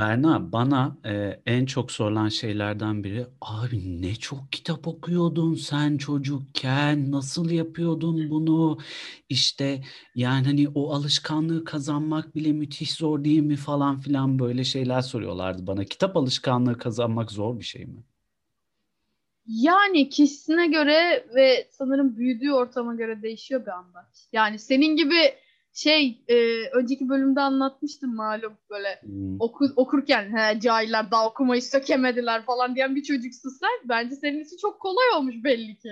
Berna bana e, en çok sorulan şeylerden biri abi ne çok kitap okuyordun sen çocukken nasıl yapıyordun bunu işte yani hani o alışkanlığı kazanmak bile müthiş zor değil mi falan filan böyle şeyler soruyorlardı bana kitap alışkanlığı kazanmak zor bir şey mi? Yani kişisine göre ve sanırım büyüdüğü ortama göre değişiyor bir anda. Yani senin gibi şey e, önceki bölümde anlatmıştım malum böyle hmm. oku, okurken he, cahiller daha okumayı sökemediler falan diyen bir çocuksun sen. Bence senin için çok kolay olmuş belli ki.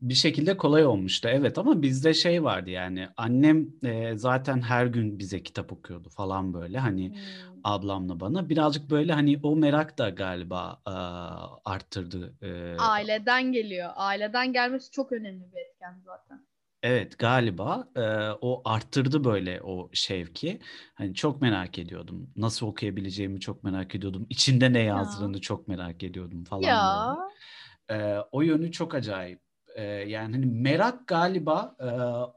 Bir şekilde kolay olmuştu evet ama bizde şey vardı yani annem e, zaten her gün bize kitap okuyordu falan böyle hani hmm. ablamla bana birazcık böyle hani o merak da galiba e, arttırdı. E, Aileden geliyor aileden gelmesi çok önemli bir etken zaten. Evet galiba e, o arttırdı böyle o şevki. Hani çok merak ediyordum. Nasıl okuyabileceğimi çok merak ediyordum. İçinde ne yazdığını ya. çok merak ediyordum falan ya. böyle. E, o yönü çok acayip. E, yani hani merak galiba e,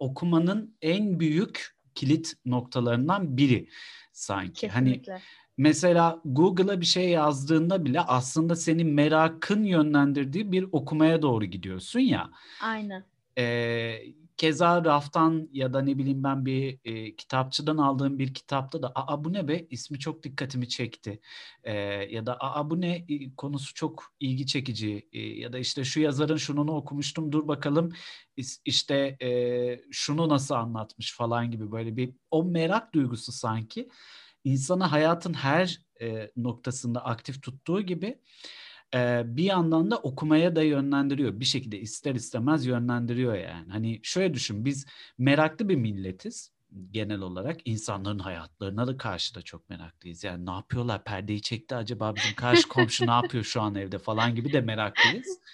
okumanın en büyük kilit noktalarından biri sanki. Hani Kesinlikle. Hani mesela Google'a bir şey yazdığında bile aslında senin merakın yönlendirdiği bir okumaya doğru gidiyorsun ya. Aynen. E, Keza raftan ya da ne bileyim ben bir e, kitapçıdan aldığım bir kitapta da aa bu ne be? ismi çok dikkatimi çekti. E, ya da aa bu ne? konusu çok ilgi çekici. E, ya da işte şu yazarın şununu okumuştum dur bakalım işte e, şunu nasıl anlatmış falan gibi böyle bir o merak duygusu sanki insanı hayatın her e, noktasında aktif tuttuğu gibi e, bir yandan da okumaya da yönlendiriyor. Bir şekilde ister istemez yönlendiriyor yani. Hani şöyle düşün biz meraklı bir milletiz genel olarak insanların hayatlarına da karşı da çok meraklıyız. Yani ne yapıyorlar? Perdeyi çekti acaba bizim karşı komşu ne yapıyor şu an evde falan gibi de meraklıyız.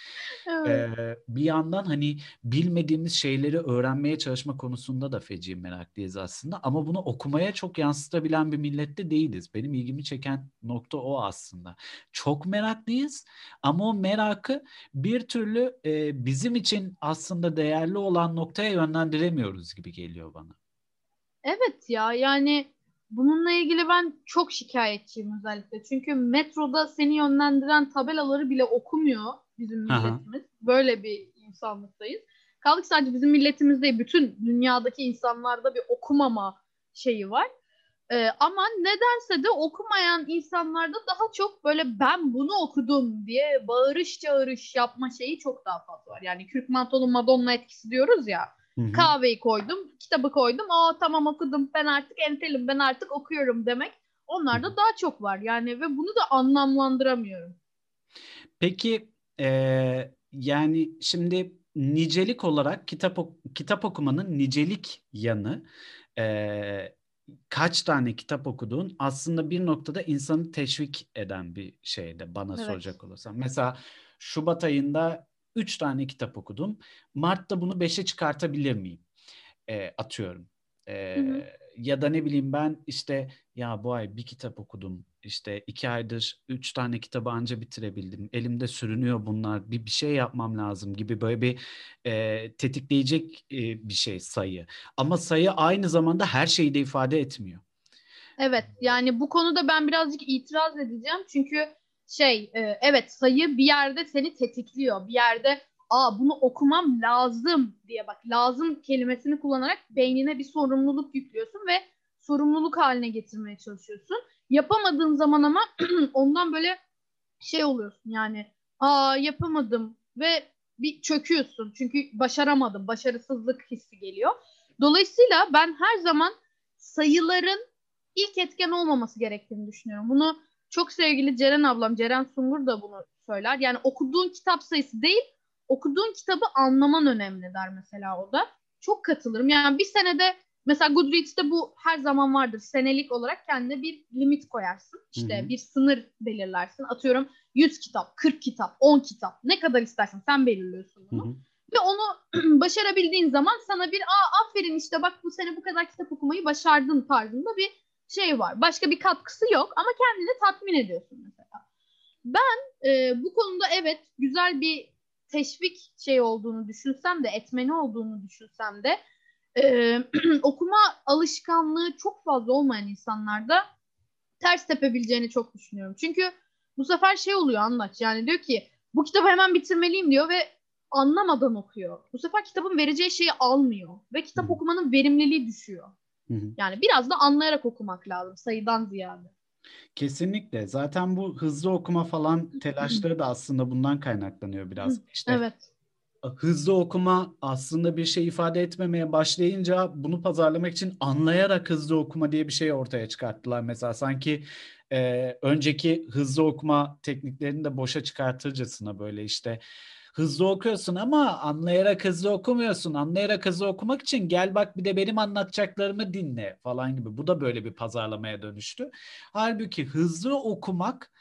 Evet. Ee, bir yandan hani bilmediğimiz şeyleri öğrenmeye çalışma konusunda da feci meraklıyız aslında. Ama bunu okumaya çok yansıtabilen bir millette değiliz. Benim ilgimi çeken nokta o aslında. Çok meraklıyız ama o merakı bir türlü e, bizim için aslında değerli olan noktaya yönlendiremiyoruz gibi geliyor bana. Evet ya yani bununla ilgili ben çok şikayetçiyim özellikle. Çünkü metroda seni yönlendiren tabelaları bile okumuyor bizim milletimiz. Aha. Böyle bir insanlıktayız. Kaldık sadece bizim milletimiz değil, bütün dünyadaki insanlarda bir okumama şeyi var. Ee, ama nedense de okumayan insanlarda daha çok böyle ben bunu okudum diye bağırış çağırış yapma şeyi çok daha fazla var. Yani Kürk Mantolu Madonna etkisi diyoruz ya. Hı-hı. Kahveyi koydum, kitabı koydum. Aa tamam okudum. Ben artık entelim. Ben artık okuyorum demek. Onlarda Hı-hı. daha çok var. Yani ve bunu da anlamlandıramıyorum. Peki e, yani şimdi nicelik olarak kitap kitap okumanın nicelik yanı e, kaç tane kitap okuduğun aslında bir noktada insanı teşvik eden bir şeyde bana evet. soracak olursan. Mesela Şubat ayında Üç tane kitap okudum. Mart'ta bunu beşe çıkartabilir miyim? E, atıyorum. E, hı hı. Ya da ne bileyim ben işte ya bu ay bir kitap okudum. İşte iki aydır üç tane kitabı anca bitirebildim. Elimde sürünüyor bunlar. Bir, bir şey yapmam lazım gibi böyle bir e, tetikleyecek e, bir şey sayı. Ama sayı aynı zamanda her şeyi de ifade etmiyor. Evet yani bu konuda ben birazcık itiraz edeceğim. Çünkü şey e, evet sayı bir yerde seni tetikliyor. Bir yerde aa bunu okumam lazım diye bak lazım kelimesini kullanarak beynine bir sorumluluk yüklüyorsun ve sorumluluk haline getirmeye çalışıyorsun. Yapamadığın zaman ama ondan böyle şey oluyorsun yani aa yapamadım ve bir çöküyorsun. Çünkü başaramadım. Başarısızlık hissi geliyor. Dolayısıyla ben her zaman sayıların ilk etken olmaması gerektiğini düşünüyorum. Bunu çok sevgili Ceren ablam, Ceren Sungur da bunu söyler. Yani okuduğun kitap sayısı değil, okuduğun kitabı anlaman önemli der mesela o da. Çok katılırım. Yani bir senede mesela Goodreads'te bu her zaman vardır. Senelik olarak kendine bir limit koyarsın. İşte Hı-hı. bir sınır belirlersin. Atıyorum 100 kitap, 40 kitap, 10 kitap. Ne kadar istersen sen belirliyorsun bunu. Hı-hı. Ve onu başarabildiğin zaman sana bir aa aferin işte bak bu sene bu kadar kitap okumayı başardın tarzında bir şey var. Başka bir katkısı yok ama kendini tatmin ediyorsun mesela. Ben e, bu konuda evet güzel bir teşvik şey olduğunu düşünsem de etmeni olduğunu düşünsem de e, okuma alışkanlığı çok fazla olmayan insanlarda ters tepebileceğini çok düşünüyorum. Çünkü bu sefer şey oluyor anlaç. Yani diyor ki bu kitabı hemen bitirmeliyim diyor ve anlamadan okuyor. Bu sefer kitabın vereceği şeyi almıyor ve kitap okumanın verimliliği düşüyor. Hı hı. Yani biraz da anlayarak okumak lazım sayıdan ziyade. Kesinlikle. Zaten bu hızlı okuma falan telaşları da aslında bundan kaynaklanıyor biraz. İşte Evet. hızlı okuma aslında bir şey ifade etmemeye başlayınca bunu pazarlamak için anlayarak hızlı okuma diye bir şey ortaya çıkarttılar. Mesela sanki e, önceki hızlı okuma tekniklerini de boşa çıkartırcasına böyle işte hızlı okuyorsun ama anlayarak hızlı okumuyorsun. Anlayarak hızlı okumak için gel bak bir de benim anlatacaklarımı dinle falan gibi. Bu da böyle bir pazarlamaya dönüştü. Halbuki hızlı okumak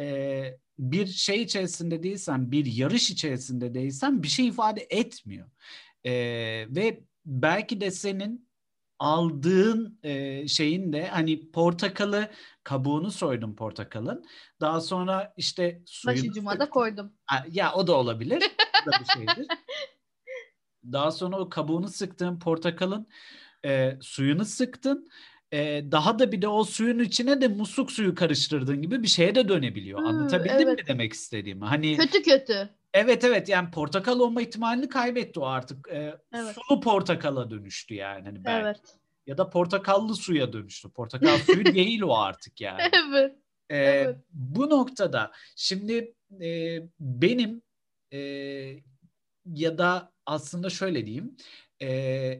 e, bir şey içerisinde değilsen, bir yarış içerisinde değilsen bir şey ifade etmiyor. E, ve belki de senin aldığın e, şeyin de hani portakalı kabuğunu soydum portakalın. Daha sonra işte suyunu Başucuma da koydum. Ya o da olabilir. O da bir şeydir. Daha sonra o kabuğunu sıktığın portakalın e, suyunu sıktın. E, daha da bir de o suyun içine de musluk suyu karıştırdığın gibi bir şeye de dönebiliyor. Hmm, Anlatabildim mi evet. demek istediğimi? Hani Kötü kötü. Evet evet yani portakal olma ihtimalini kaybetti o artık. E, Evet. Sulu portakala dönüştü yani. Hani belki. Evet. Ya da portakallı suya dönüştü. Portakal suyu değil o artık yani. Evet. Ee, Evet. Bu noktada şimdi e, benim e, ya da aslında şöyle diyeyim. e,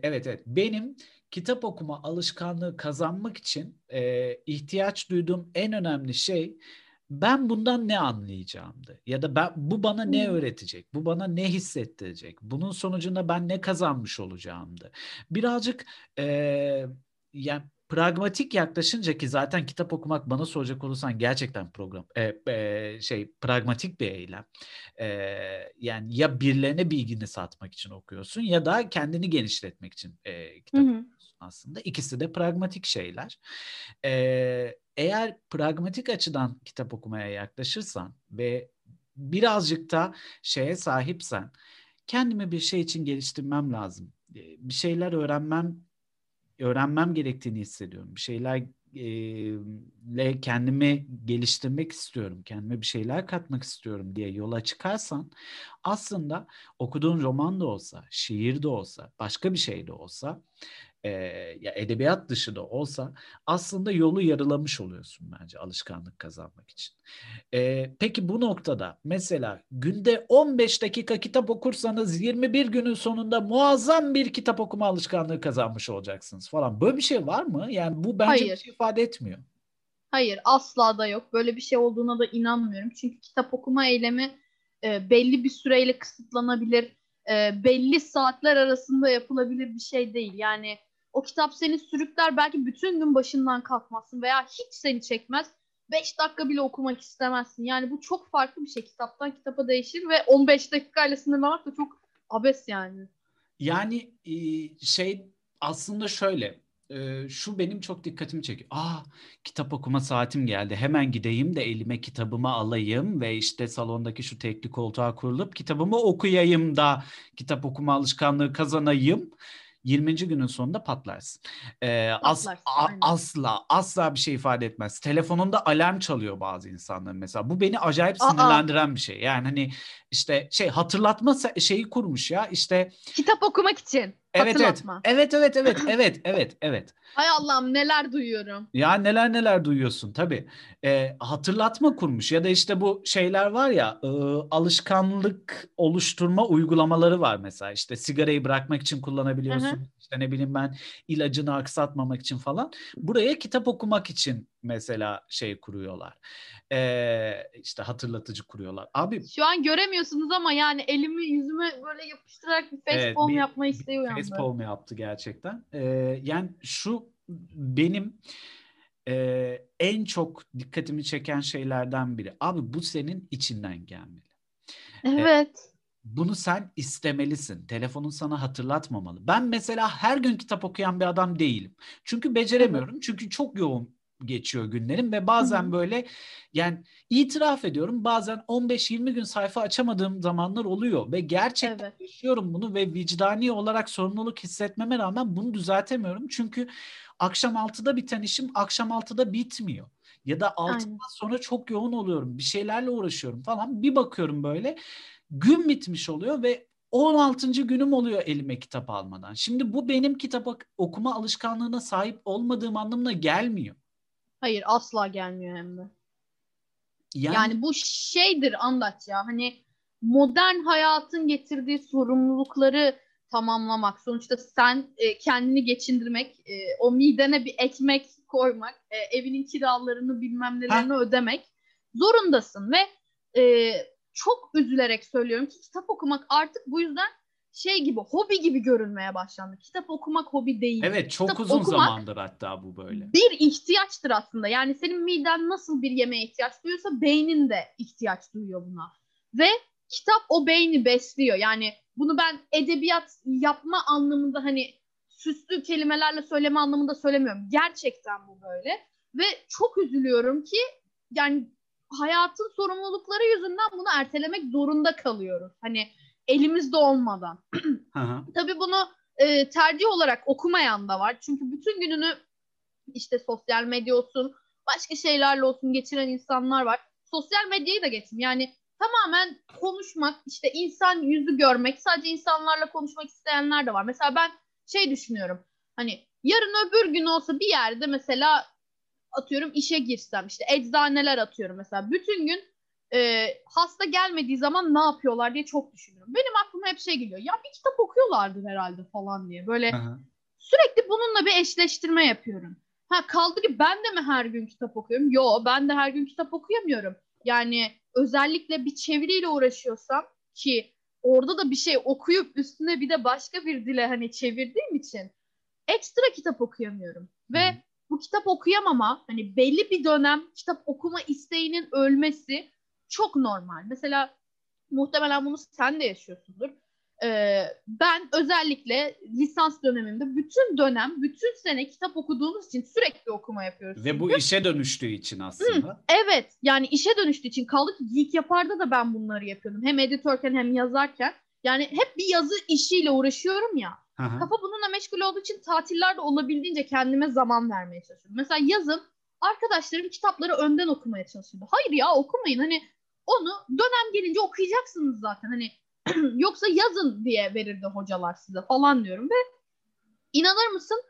evet evet benim kitap okuma alışkanlığı kazanmak için e, ihtiyaç duyduğum en önemli şey ben bundan ne anlayacağımdı ya da ben bu bana ne öğretecek, bu bana ne hissettirecek, bunun sonucunda ben ne kazanmış olacağımdı. Birazcık e, yani pragmatik yaklaşınca ki zaten kitap okumak bana soracak olursan gerçekten program e, e, şey pragmatik bir eylem. E, yani ya birilerine bilgini satmak için okuyorsun ya da kendini genişletmek için e, kitap Hı hı. okuyorsun aslında. İkisi de pragmatik şeyler. E, eğer pragmatik açıdan kitap okumaya yaklaşırsan ve birazcık da şeye sahipsen kendimi bir şey için geliştirmem lazım. E, Bir şeyler öğrenmem öğrenmem gerektiğini hissediyorum. Bir şeyler e, le kendimi geliştirmek istiyorum. Kendime bir şeyler katmak istiyorum diye yola çıkarsan aslında okuduğun roman da olsa, şiir de olsa, başka bir şey de olsa e, ya edebiyat dışı da olsa aslında yolu yarılamış oluyorsun bence alışkanlık kazanmak için. E, peki bu noktada mesela günde 15 dakika kitap okursanız 21 günün sonunda muazzam bir kitap okuma alışkanlığı kazanmış olacaksınız falan. Böyle bir şey var mı? Yani bu bence Hayır. bir şey ifade etmiyor. Hayır asla da yok. Böyle bir şey olduğuna da inanmıyorum. Çünkü kitap okuma eylemi e, belli bir süreyle kısıtlanabilir. E, belli saatler arasında yapılabilir bir şey değil. Yani o kitap seni sürükler belki bütün gün başından kalkmazsın veya hiç seni çekmez. 5 dakika bile okumak istemezsin. Yani bu çok farklı bir şey. Kitaptan kitapa değişir ve 15 dakikayla sınırlamak da çok abes yani. Yani e, şey aslında şöyle e, şu benim çok dikkatimi çekiyor. Aa kitap okuma saatim geldi. Hemen gideyim de elime kitabımı alayım ve işte salondaki şu tekli koltuğa kurulup kitabımı okuyayım da kitap okuma alışkanlığı kazanayım. 20. günün sonunda patlarsın. Ee, as- Patlarsın, a- aynen. asla asla bir şey ifade etmez. Telefonunda alarm çalıyor bazı insanların mesela. Bu beni acayip Aa. sinirlendiren bir şey. Yani hani işte şey hatırlatma şeyi kurmuş ya. İşte Kitap okumak için. Evet evet. Hatırlatma. Evet evet evet evet evet evet. Hay Allah'ım neler duyuyorum. Ya neler neler duyuyorsun tabii. Ee, hatırlatma kurmuş ya da işte bu şeyler var ya e, alışkanlık oluşturma uygulamaları var mesela. İşte sigarayı bırakmak için kullanabiliyorsun. İşte ne bileyim ben ilacını aksatmamak için falan. Buraya kitap okumak için mesela şey kuruyorlar. Ee, işte hatırlatıcı kuruyorlar. Abi Şu an göremiyorsunuz ama yani elimi yüzüme böyle yapıştırarak bir Evet, facepalm bir- yapma isteği uyandı. Facepalm yaptı gerçekten. Ee, yani şu benim e, en çok dikkatimi çeken şeylerden biri. Abi bu senin içinden gelmeli. Evet. Bunu sen istemelisin. Telefonun sana hatırlatmamalı. Ben mesela her gün kitap okuyan bir adam değilim. Çünkü beceremiyorum. Çünkü çok yoğun geçiyor günlerim ve bazen böyle yani itiraf ediyorum bazen 15-20 gün sayfa açamadığım zamanlar oluyor ve gerçekten Evet. yaşıyorum bunu ve vicdani olarak sorumluluk hissetmeme rağmen bunu düzeltemiyorum. Çünkü akşam 6'da biten işim akşam 6'da bitmiyor. Ya da 6 saat sonra çok yoğun oluyorum. Bir şeylerle uğraşıyorum falan. Bir bakıyorum böyle gün bitmiş oluyor ve 16. günüm oluyor elime kitap almadan. Şimdi bu benim kitap okuma alışkanlığına sahip olmadığım anlamına gelmiyor. Hayır asla gelmiyor hem de. Yani, yani bu şeydir anlat ya hani modern hayatın getirdiği sorumlulukları tamamlamak. Sonuçta sen e, kendini geçindirmek, e, o midene bir ekmek koymak, e, evinin kiralarını bilmem nelerini ha. ödemek zorundasın ve e, çok üzülerek söylüyorum ki kitap okumak artık bu yüzden şey gibi hobi gibi görülmeye başlandı. Kitap okumak hobi değil. Evet çok kitap uzun zamandır hatta bu böyle. Bir ihtiyaçtır aslında. Yani senin miden nasıl bir yemeğe ihtiyaç duyuyorsa beynin de ihtiyaç duyuyor buna. Ve kitap o beyni besliyor. Yani bunu ben edebiyat yapma anlamında hani süslü kelimelerle söyleme anlamında söylemiyorum. Gerçekten bu böyle. Ve çok üzülüyorum ki yani hayatın sorumlulukları yüzünden bunu ertelemek zorunda kalıyoruz. Hani elimizde olmadan. Tabii bunu e, tercih olarak okumayan da var. Çünkü bütün gününü işte sosyal medya olsun, başka şeylerle olsun geçiren insanlar var. Sosyal medyayı da geçtim. Yani tamamen konuşmak, işte insan yüzü görmek, sadece insanlarla konuşmak isteyenler de var. Mesela ben şey düşünüyorum. Hani yarın öbür gün olsa bir yerde mesela atıyorum işe girsem işte eczaneler atıyorum mesela bütün gün e, hasta gelmediği zaman ne yapıyorlar diye çok düşünüyorum. Benim aklıma hep şey geliyor. Ya bir kitap okuyorlardır herhalde falan diye. Böyle Aha. sürekli bununla bir eşleştirme yapıyorum. Ha kaldı ki ben de mi her gün kitap okuyorum? Yo ben de her gün kitap okuyamıyorum. Yani özellikle bir çeviriyle uğraşıyorsam ki orada da bir şey okuyup üstüne bir de başka bir dile hani çevirdiğim için ekstra kitap okuyamıyorum. Ve hmm. Bu kitap okuyamama hani belli bir dönem kitap okuma isteğinin ölmesi çok normal. Mesela muhtemelen bunu sen de yaşıyorsundur. Ee, ben özellikle lisans dönemimde bütün dönem, bütün sene kitap okuduğumuz için sürekli okuma yapıyoruz. Ve bu Çünkü... işe dönüştüğü için aslında. Hı, evet yani işe dönüştüğü için kaldık Geek Yapar'da da ben bunları yapıyordum. Hem editörken hem yazarken. Yani hep bir yazı işiyle uğraşıyorum ya. Aha. Kafa bununla meşgul olduğu için tatillerde olabildiğince kendime zaman vermeye çalışıyorum. Mesela yazın arkadaşlarım kitapları önden okumaya çalışıyordu. Hayır ya okumayın hani onu dönem gelince okuyacaksınız zaten. Hani yoksa yazın diye verirdi hocalar size falan diyorum ve inanır mısın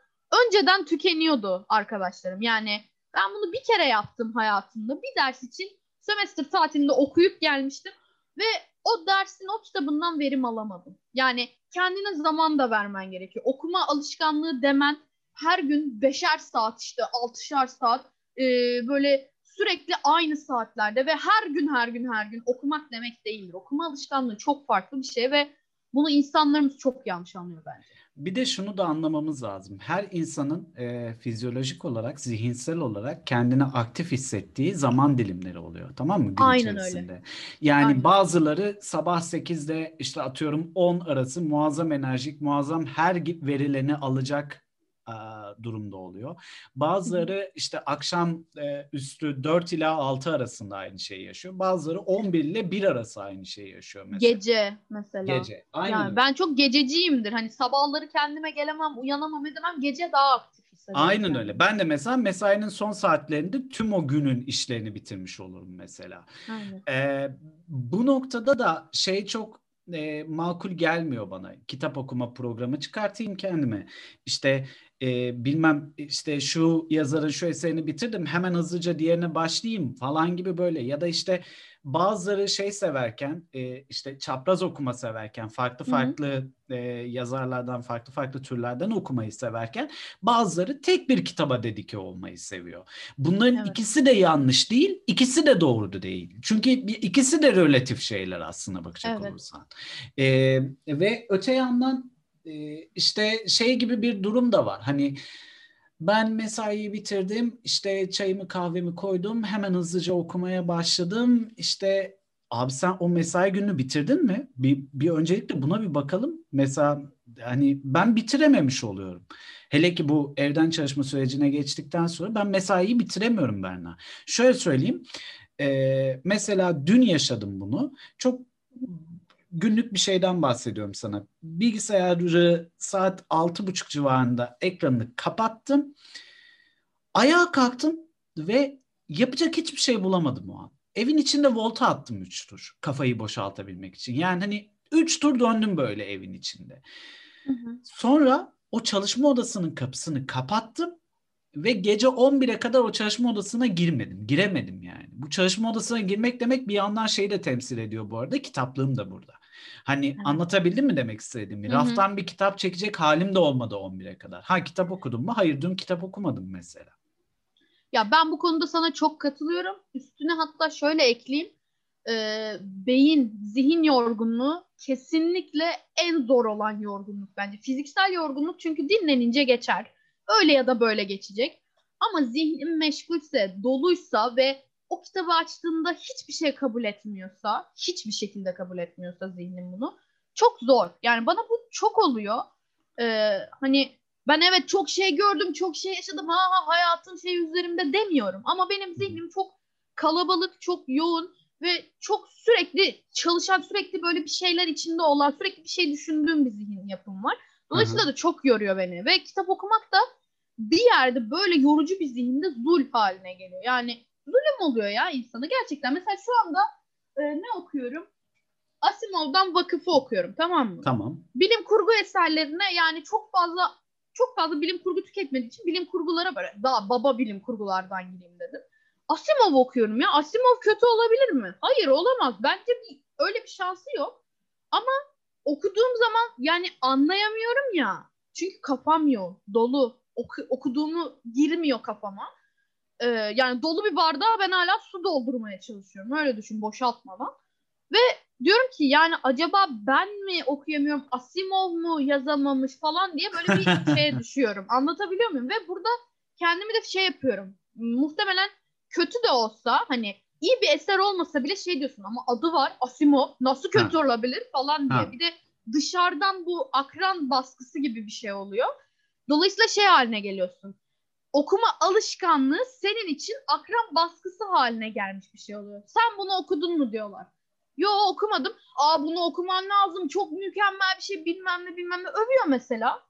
önceden tükeniyordu arkadaşlarım. Yani ben bunu bir kere yaptım hayatımda. Bir ders için semester tatilinde okuyup gelmiştim ve o dersin o kitabından verim alamadım. Yani kendine zaman da vermen gerekiyor. Okuma alışkanlığı demen her gün beşer saat işte altışar saat e, böyle sürekli aynı saatlerde ve her gün her gün her gün okumak demek değildir. Okuma alışkanlığı çok farklı bir şey ve bunu insanlarımız çok yanlış anlıyor bence. Bir de şunu da anlamamız lazım. Her insanın e, fizyolojik olarak, zihinsel olarak kendini aktif hissettiği zaman dilimleri oluyor. Tamam mı? Gün Aynen içerisinde. öyle. Yani Aynen. bazıları sabah 8'de işte atıyorum 10 arası muazzam enerjik, muazzam her verileni alacak durumda oluyor. Bazıları işte akşam üstü 4 ila 6 arasında aynı şeyi yaşıyor. Bazıları 11 ile 1 arası aynı şeyi yaşıyor mesela. Gece mesela. Gece. Aynen. Yani ben çok gececiyimdir. Hani sabahları kendime gelemem, uyanamam edemem. Gece daha aktif hissediyorum. Aynen yani. öyle. Ben de mesela mesainin son saatlerinde tüm o günün işlerini bitirmiş olurum mesela. Aynen. Ee, bu noktada da şey çok e, makul gelmiyor bana. Kitap okuma programı çıkartayım kendime. İşte e, bilmem işte şu yazarın şu eserini bitirdim hemen hızlıca diğerine başlayayım falan gibi böyle ya da işte bazıları şey severken e, işte çapraz okuma severken farklı farklı e, yazarlardan farklı farklı türlerden okumayı severken bazıları tek bir kitaba dedike olmayı seviyor. Bunların evet. ikisi de yanlış değil, ikisi de doğru değil. Çünkü ikisi de relatif şeyler aslında bakacak evet. olursan. E, ve öte yandan işte şey gibi bir durum da var. Hani ben mesaiyi bitirdim, işte çayımı kahvemi koydum, hemen hızlıca okumaya başladım. İşte abi sen o mesai gününü bitirdin mi? Bir, bir öncelikle buna bir bakalım. Mesela hani ben bitirememiş oluyorum. Hele ki bu evden çalışma sürecine geçtikten sonra ben mesaiyi bitiremiyorum Berna. Şöyle söyleyeyim. E, mesela dün yaşadım bunu. Çok günlük bir şeyden bahsediyorum sana. Bilgisayarı saat altı buçuk civarında ekranını kapattım. Ayağa kalktım ve yapacak hiçbir şey bulamadım o an. Evin içinde volta attım 3 tur kafayı boşaltabilmek için. Yani hani 3 tur döndüm böyle evin içinde. Hı hı. Sonra o çalışma odasının kapısını kapattım ve gece 11'e kadar o çalışma odasına girmedim. Giremedim yani. Bu çalışma odasına girmek demek bir yandan şeyi de temsil ediyor bu arada. Kitaplığım da burada. Hani evet. anlatabildim mi demek istediğimi? Hı-hı. Raftan bir kitap çekecek halim de olmadı 11'e kadar. Ha kitap okudum mu? Hayır dün kitap okumadım mesela. Ya ben bu konuda sana çok katılıyorum. Üstüne hatta şöyle ekleyeyim. Ee, beyin, zihin yorgunluğu kesinlikle en zor olan yorgunluk bence. Fiziksel yorgunluk çünkü dinlenince geçer. Öyle ya da böyle geçecek. Ama zihnin meşgulse, doluysa ve o kitabı açtığında hiçbir şey kabul etmiyorsa, hiçbir şekilde kabul etmiyorsa zihnin bunu çok zor. Yani bana bu çok oluyor. Ee, hani ben evet çok şey gördüm, çok şey yaşadım. Ha, ha hayatın şey üzerimde demiyorum. Ama benim zihnim çok kalabalık, çok yoğun ve çok sürekli çalışan, sürekli böyle bir şeyler içinde olan, sürekli bir şey düşündüğüm bir zihin yapım var. Dolayısıyla Hı-hı. da çok yoruyor beni ve kitap okumak da bir yerde böyle yorucu bir zihinde zul haline geliyor. Yani zulüm oluyor ya insana gerçekten. Mesela şu anda e, ne okuyorum? Asimov'dan Vakıf'ı okuyorum tamam mı? Tamam. Bilim kurgu eserlerine yani çok fazla çok fazla bilim kurgu tüketmediği için bilim kurgulara böyle daha baba bilim kurgulardan gireyim dedim. Asimov okuyorum ya. Asimov kötü olabilir mi? Hayır olamaz. Bence bir, öyle bir şansı yok. Ama okuduğum zaman yani anlayamıyorum ya. Çünkü kafam yok. Dolu. Oku, okuduğumu girmiyor kafama. Ee, yani dolu bir bardağa ben hala su doldurmaya çalışıyorum. Öyle düşün boşaltmadan. Ve diyorum ki yani acaba ben mi okuyamıyorum Asimov mu yazamamış falan diye böyle bir şeye düşüyorum. Anlatabiliyor muyum? Ve burada kendimi de şey yapıyorum. Muhtemelen kötü de olsa hani iyi bir eser olmasa bile şey diyorsun ama adı var Asimov nasıl kötü ha. olabilir falan diye. Ha. Bir de dışarıdan bu akran baskısı gibi bir şey oluyor. Dolayısıyla şey haline geliyorsun. Okuma alışkanlığı senin için akran baskısı haline gelmiş bir şey oluyor. Sen bunu okudun mu diyorlar. Yo okumadım. Aa bunu okuman lazım. Çok mükemmel bir şey bilmem ne bilmem ne. Övüyor mesela.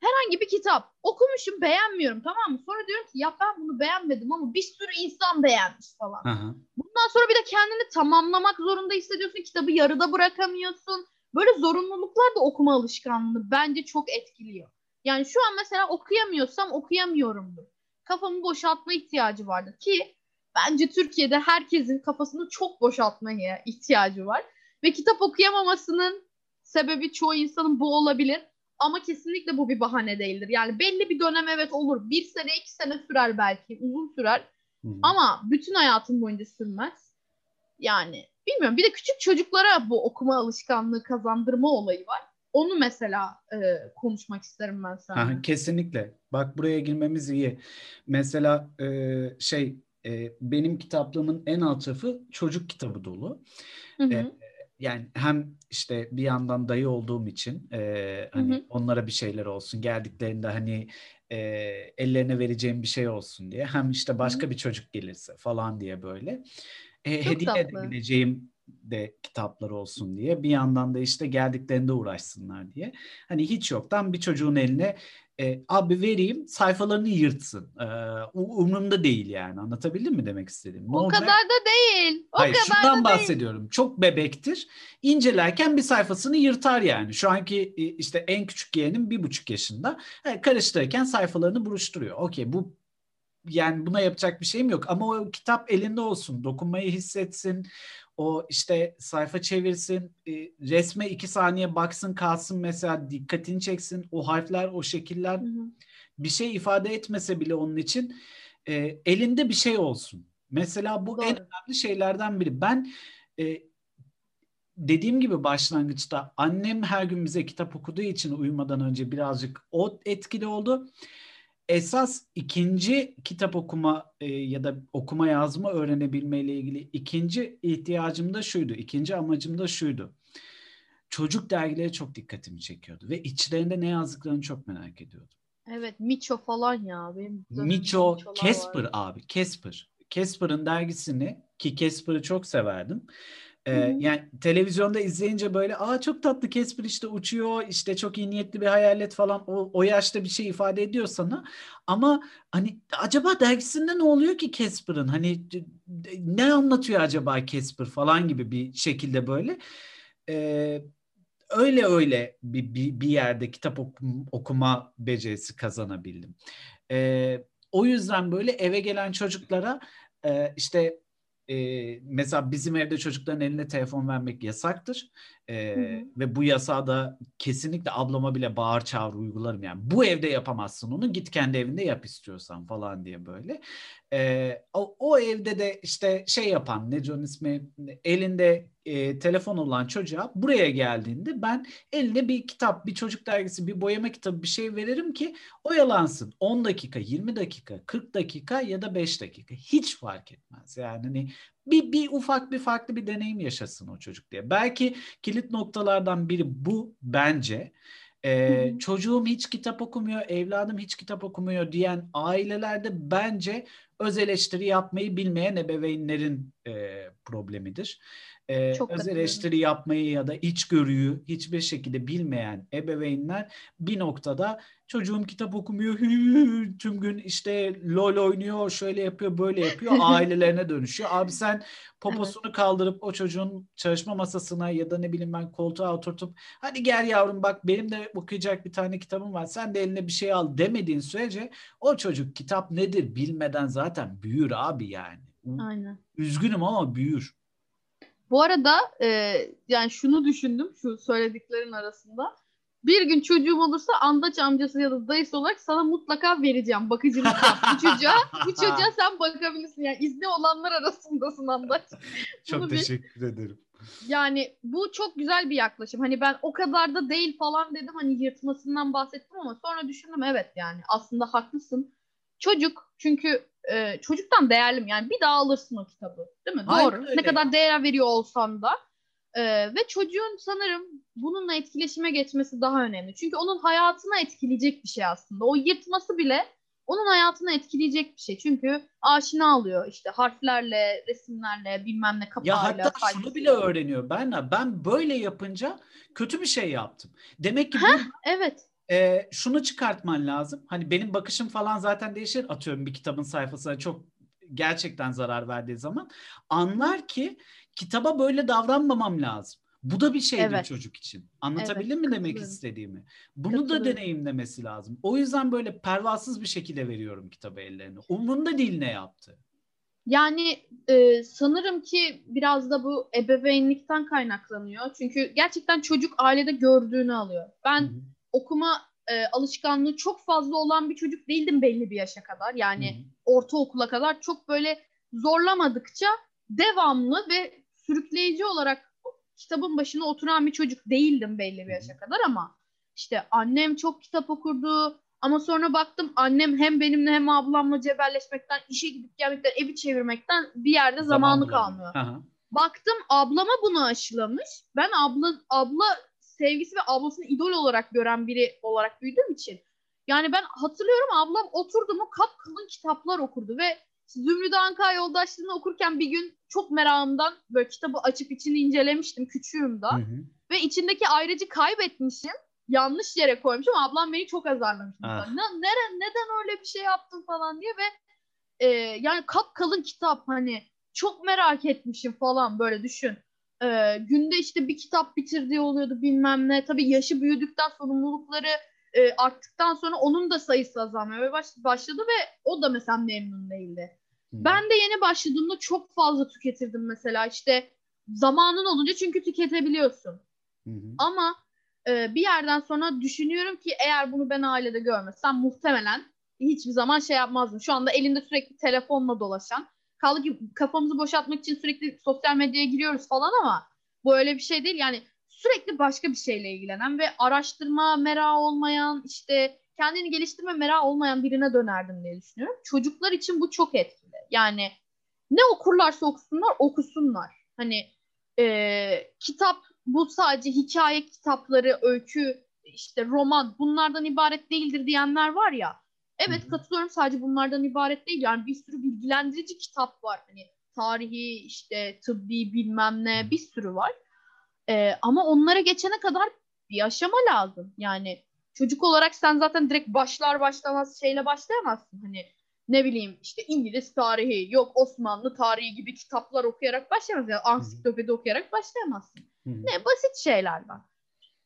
Herhangi bir kitap. Okumuşum beğenmiyorum tamam mı? Sonra diyorum ki ya ben bunu beğenmedim ama bir sürü insan beğenmiş falan. Aha. Bundan sonra bir de kendini tamamlamak zorunda hissediyorsun. Kitabı yarıda bırakamıyorsun. Böyle zorunluluklar da okuma alışkanlığını bence çok etkiliyor. Yani şu an mesela okuyamıyorsam okuyamıyorumdur. Kafamı boşaltma ihtiyacı vardır ki bence Türkiye'de herkesin kafasını çok boşaltmaya ihtiyacı var. Ve kitap okuyamamasının sebebi çoğu insanın bu olabilir. Ama kesinlikle bu bir bahane değildir. Yani belli bir dönem evet olur. Bir sene, iki sene sürer belki. Uzun sürer. Hı-hı. Ama bütün hayatın boyunca sürmez. Yani bilmiyorum. Bir de küçük çocuklara bu okuma alışkanlığı kazandırma olayı var. Onu mesela e, konuşmak isterim ben sana. kesinlikle. Bak buraya girmemiz iyi. Mesela e, şey e, benim kitaplığımın en alt tarafı çocuk kitabı dolu. Hı hı. E, yani hem işte bir yandan dayı olduğum için e, hani hı hı. onlara bir şeyler olsun geldiklerinde hani e, ellerine vereceğim bir şey olsun diye hem işte başka hı hı. bir çocuk gelirse falan diye böyle e, hediye tatlı. edebileceğim de kitaplar olsun diye bir yandan da işte geldiklerinde uğraşsınlar diye. Hani hiç yoktan bir çocuğun eline e, abi vereyim sayfalarını yırtsın. E, umurumda değil yani. Anlatabildim mi demek istediğim? Ne o olacak? kadar da değil. O Hayır, kadar şundan da bahsediyorum. Değil. Çok bebektir. İncelerken bir sayfasını yırtar yani. Şu anki işte en küçük yeğenim bir buçuk yaşında. Yani karıştırırken sayfalarını buruşturuyor. Okey bu yani buna yapacak bir şeyim yok ama o kitap elinde olsun, dokunmayı hissetsin, o işte sayfa çevirsin, e, resme iki saniye baksın kalsın mesela dikkatini çeksin. O harfler, o şekiller hı hı. bir şey ifade etmese bile onun için e, elinde bir şey olsun. Mesela bu Doğru. en önemli şeylerden biri. Ben e, dediğim gibi başlangıçta annem her gün bize kitap okuduğu için uyumadan önce birazcık o etkili oldu esas ikinci kitap okuma e, ya da okuma yazma öğrenebilme ile ilgili ikinci ihtiyacım da şuydu. İkinci amacım da şuydu. Çocuk dergileri çok dikkatimi çekiyordu ve içlerinde ne yazdıklarını çok merak ediyordum. Evet, Miço falan ya. Benim Miço, Casper var. abi, Casper. Casper'ın dergisini ki Casper'ı çok severdim. Ee, yani televizyonda izleyince böyle aa çok tatlı Casper işte uçuyor işte çok iyi niyetli bir hayalet falan. O, o yaşta bir şey ifade ediyor sana. Ama hani acaba dergisinde ne oluyor ki Casper'ın? Hani ne anlatıyor acaba Casper falan gibi bir şekilde böyle. Ee, öyle öyle bir, bir, bir yerde kitap okum, okuma becerisi kazanabildim. Ee, o yüzden böyle eve gelen çocuklara e, işte e, mesela bizim evde çocukların eline telefon vermek yasaktır. E, ve bu yasağı da kesinlikle ablama bile bağır çağır uygularım. Yani bu evde yapamazsın onu git kendi evinde yap istiyorsan falan diye böyle. E, o, o evde de işte şey yapan ne John ismi elinde e, telefon olan çocuğa buraya geldiğinde ben eline bir kitap, bir çocuk dergisi, bir boyama kitabı bir şey veririm ki oyalansın. 10 dakika, 20 dakika, 40 dakika ya da 5 dakika hiç fark etmez. Yani hani bir, bir ufak bir farklı bir deneyim yaşasın o çocuk diye. Belki kilit noktalardan biri bu bence. Ee, çocuğum hiç kitap okumuyor, evladım hiç kitap okumuyor diyen ailelerde bence öz eleştiri yapmayı bilmeyen ebeveynlerin e, problemidir. E, Çok öz eleştiri yapmayı ya da içgörüyü hiçbir şekilde bilmeyen ebeveynler bir noktada çocuğum kitap okumuyor hü, tüm gün işte lol oynuyor şöyle yapıyor böyle yapıyor ailelerine dönüşüyor. Abi sen poposunu kaldırıp o çocuğun çalışma masasına ya da ne bileyim ben koltuğa oturtup hadi gel yavrum bak benim de okuyacak bir tane kitabım var sen de eline bir şey al. demediğin sürece o çocuk kitap nedir bilmeden zaten büyür abi yani. Aynen. Üzgünüm ama büyür. Bu arada e, yani şunu düşündüm şu söylediklerin arasında. Bir gün çocuğum olursa andaç amcası ya da dayısı olarak sana mutlaka vereceğim. Bakıcılık yap. Bu çocuğa, bu çocuğa sen bakabilirsin. Yani izni olanlar arasındasın andaç. Çok Bunu teşekkür bir, ederim. Yani bu çok güzel bir yaklaşım. Hani ben o kadar da değil falan dedim. Hani yırtmasından bahsettim ama sonra düşündüm evet yani aslında haklısın. Çocuk çünkü e, çocuktan değerli mi? Yani bir daha alırsın o kitabı. Değil mi? Aynen Doğru. Öyle. Ne kadar değer veriyor olsan da. E, ve çocuğun sanırım bununla etkileşime geçmesi daha önemli. Çünkü onun hayatına etkileyecek bir şey aslında. O yırtması bile onun hayatına etkileyecek bir şey. Çünkü aşina alıyor işte harflerle, resimlerle, bilmem ne kapağıyla. Ya hatta kalbisi. şunu bile öğreniyor. Ben ben böyle yapınca kötü bir şey yaptım. Demek ki Heh, bu evet e, şunu çıkartman lazım. Hani benim bakışım falan zaten değişir. Atıyorum bir kitabın sayfasına çok gerçekten zarar verdiği zaman. Anlar ki kitaba böyle davranmamam lazım. Bu da bir şeydir evet. çocuk için. Anlatabildim evet, mi demek istediğimi? Bunu da deneyimlemesi lazım. O yüzden böyle pervasız bir şekilde veriyorum kitabı ellerine. Umurunda değil ne yaptı. Yani e, sanırım ki biraz da bu ebeveynlikten kaynaklanıyor. Çünkü gerçekten çocuk ailede gördüğünü alıyor. Ben Hı-hı okuma e, alışkanlığı çok fazla olan bir çocuk değildim belli bir yaşa kadar. Yani Hı-hı. ortaokula kadar çok böyle zorlamadıkça devamlı ve sürükleyici olarak kitabın başına oturan bir çocuk değildim belli bir yaşa kadar ama işte annem çok kitap okurdu ama sonra baktım annem hem benimle hem ablamla cebelleşmekten, işe gidip gelmekten, evi çevirmekten bir yerde zamanı kalmıyor. Aha. Baktım ablama bunu aşılamış. Ben abla abla sevgisi ve ablasını idol olarak gören biri olarak büyüdüğüm için. Yani ben hatırlıyorum ablam oturdu mu kap kalın kitaplar okurdu ve Zümrüt Anka yoldaşlığını okurken bir gün çok merakımdan böyle kitabı açıp içini incelemiştim küçüğüm da. Hı hı. Ve içindeki ayrıcı kaybetmişim. Yanlış yere koymuşum. Ablam beni çok azarlamış. Ah. Ne, nere, neden öyle bir şey yaptın falan diye ve e, yani kap kalın kitap hani çok merak etmişim falan böyle düşün. Ee, günde işte bir kitap bitirdiği oluyordu bilmem ne. Tabii yaşı büyüdükten sorumlulukları e, arttıktan sonra onun da sayısı azalmaya baş, başladı ve o da mesela memnun değildi. Hmm. Ben de yeni başladığımda çok fazla tüketirdim mesela işte zamanın olunca çünkü tüketebiliyorsun. Hmm. Ama e, bir yerden sonra düşünüyorum ki eğer bunu ben ailede görmesem muhtemelen hiçbir zaman şey yapmazdım. Şu anda elinde sürekli telefonla dolaşan Kaldı ki kafamızı boşaltmak için sürekli sosyal medyaya giriyoruz falan ama bu öyle bir şey değil. Yani sürekli başka bir şeyle ilgilenen ve araştırma merak olmayan işte kendini geliştirme merak olmayan birine dönerdim diye düşünüyorum. Çocuklar için bu çok etkili. Yani ne okurlarsa okusunlar okusunlar. Hani e, kitap bu sadece hikaye kitapları, öykü, işte roman bunlardan ibaret değildir diyenler var ya. Evet katılıyorum sadece bunlardan ibaret değil. Yani bir sürü bilgilendirici kitap var. Hani tarihi, işte tıbbi bilmem ne bir sürü var. Ee, ama onlara geçene kadar bir aşama lazım. Yani çocuk olarak sen zaten direkt başlar başlamaz şeyle başlayamazsın. Hani ne bileyim işte İngiliz tarihi, yok Osmanlı tarihi gibi kitaplar okuyarak başlayamazsın. Yani ansiklopedi okuyarak başlayamazsın. Hı-hı. Ne basit şeylerden.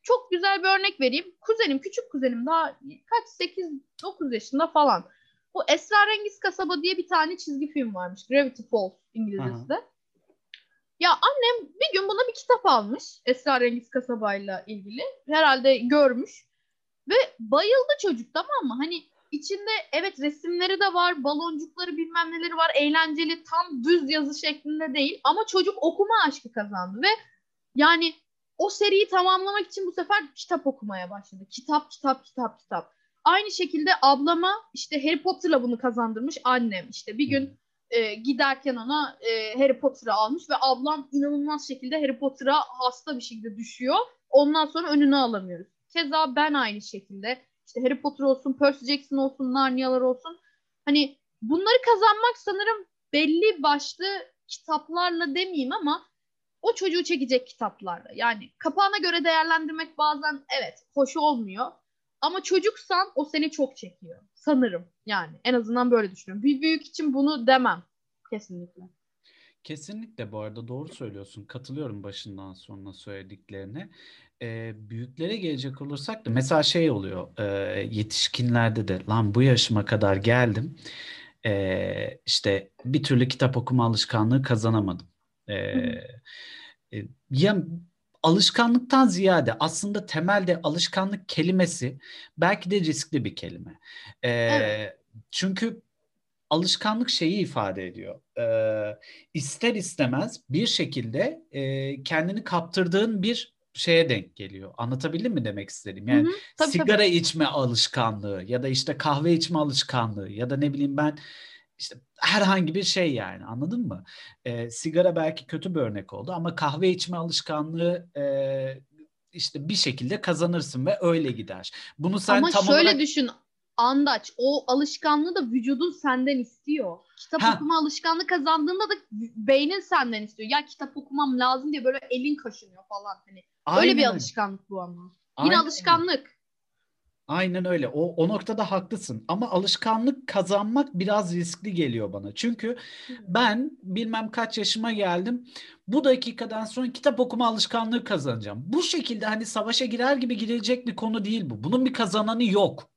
Çok güzel bir örnek vereyim. Kuzenim, küçük kuzenim daha kaç 8-9 yaşında falan. Bu Esrarengiz Kasaba diye bir tane çizgi film varmış. Gravity Falls İngilizcesi. Aha. Ya annem bir gün buna bir kitap almış. Esrarengiz Kasaba'yla ilgili. Herhalde görmüş. Ve bayıldı çocuk tamam mı? Hani içinde evet resimleri de var, baloncukları bilmem neleri var, eğlenceli, tam düz yazı şeklinde değil. Ama çocuk okuma aşkı kazandı ve yani o seriyi tamamlamak için bu sefer kitap okumaya başladı. Kitap, kitap, kitap, kitap. Aynı şekilde ablama işte Harry Potter'la bunu kazandırmış annem. İşte bir gün e, giderken ona e, Harry Potter'ı almış ve ablam inanılmaz şekilde Harry Potter'a hasta bir şekilde düşüyor. Ondan sonra önünü alamıyoruz. Keza ben aynı şekilde işte Harry Potter olsun, Percy Jackson olsun, Narnia'lar olsun. Hani bunları kazanmak sanırım belli başlı kitaplarla demeyeyim ama o çocuğu çekecek kitaplarla. Yani kapağına göre değerlendirmek bazen evet hoş olmuyor. Ama çocuksan o seni çok çekiyor. Sanırım yani. En azından böyle düşünüyorum. Bir büyük için bunu demem. Kesinlikle. Kesinlikle bu arada doğru söylüyorsun. Katılıyorum başından sonuna söylediklerine. Ee, büyüklere gelecek olursak da mesela şey oluyor e, yetişkinlerde de lan bu yaşıma kadar geldim e, işte bir türlü kitap okuma alışkanlığı kazanamadım. E, e, ya alışkanlıktan ziyade aslında temelde alışkanlık kelimesi belki de riskli bir kelime. E, evet. Çünkü alışkanlık şeyi ifade ediyor. E, ister istemez bir şekilde e, kendini kaptırdığın bir şeye denk geliyor. Anlatabildim mi demek istediğim? Yani hı hı, tabii, sigara tabii. içme alışkanlığı ya da işte kahve içme alışkanlığı ya da ne bileyim ben işte herhangi bir şey yani anladın mı? E, sigara belki kötü bir örnek oldu ama kahve içme alışkanlığı e, işte bir şekilde kazanırsın ve öyle gider. Bunu sen ama tam şöyle olarak... düşün Andaç o alışkanlığı da vücudun senden istiyor. Kitap ha. okuma alışkanlığı kazandığında da beynin senden istiyor. Ya kitap okumam lazım diye böyle elin kaşınıyor falan hani. Aynen. Öyle bir alışkanlık bu ama. Yine Aynen. alışkanlık. Aynen öyle. O, o noktada haklısın. Ama alışkanlık kazanmak biraz riskli geliyor bana. Çünkü ben bilmem kaç yaşıma geldim. Bu dakikadan sonra kitap okuma alışkanlığı kazanacağım. Bu şekilde hani savaşa girer gibi girilecek bir konu değil bu. Bunun bir kazananı yok.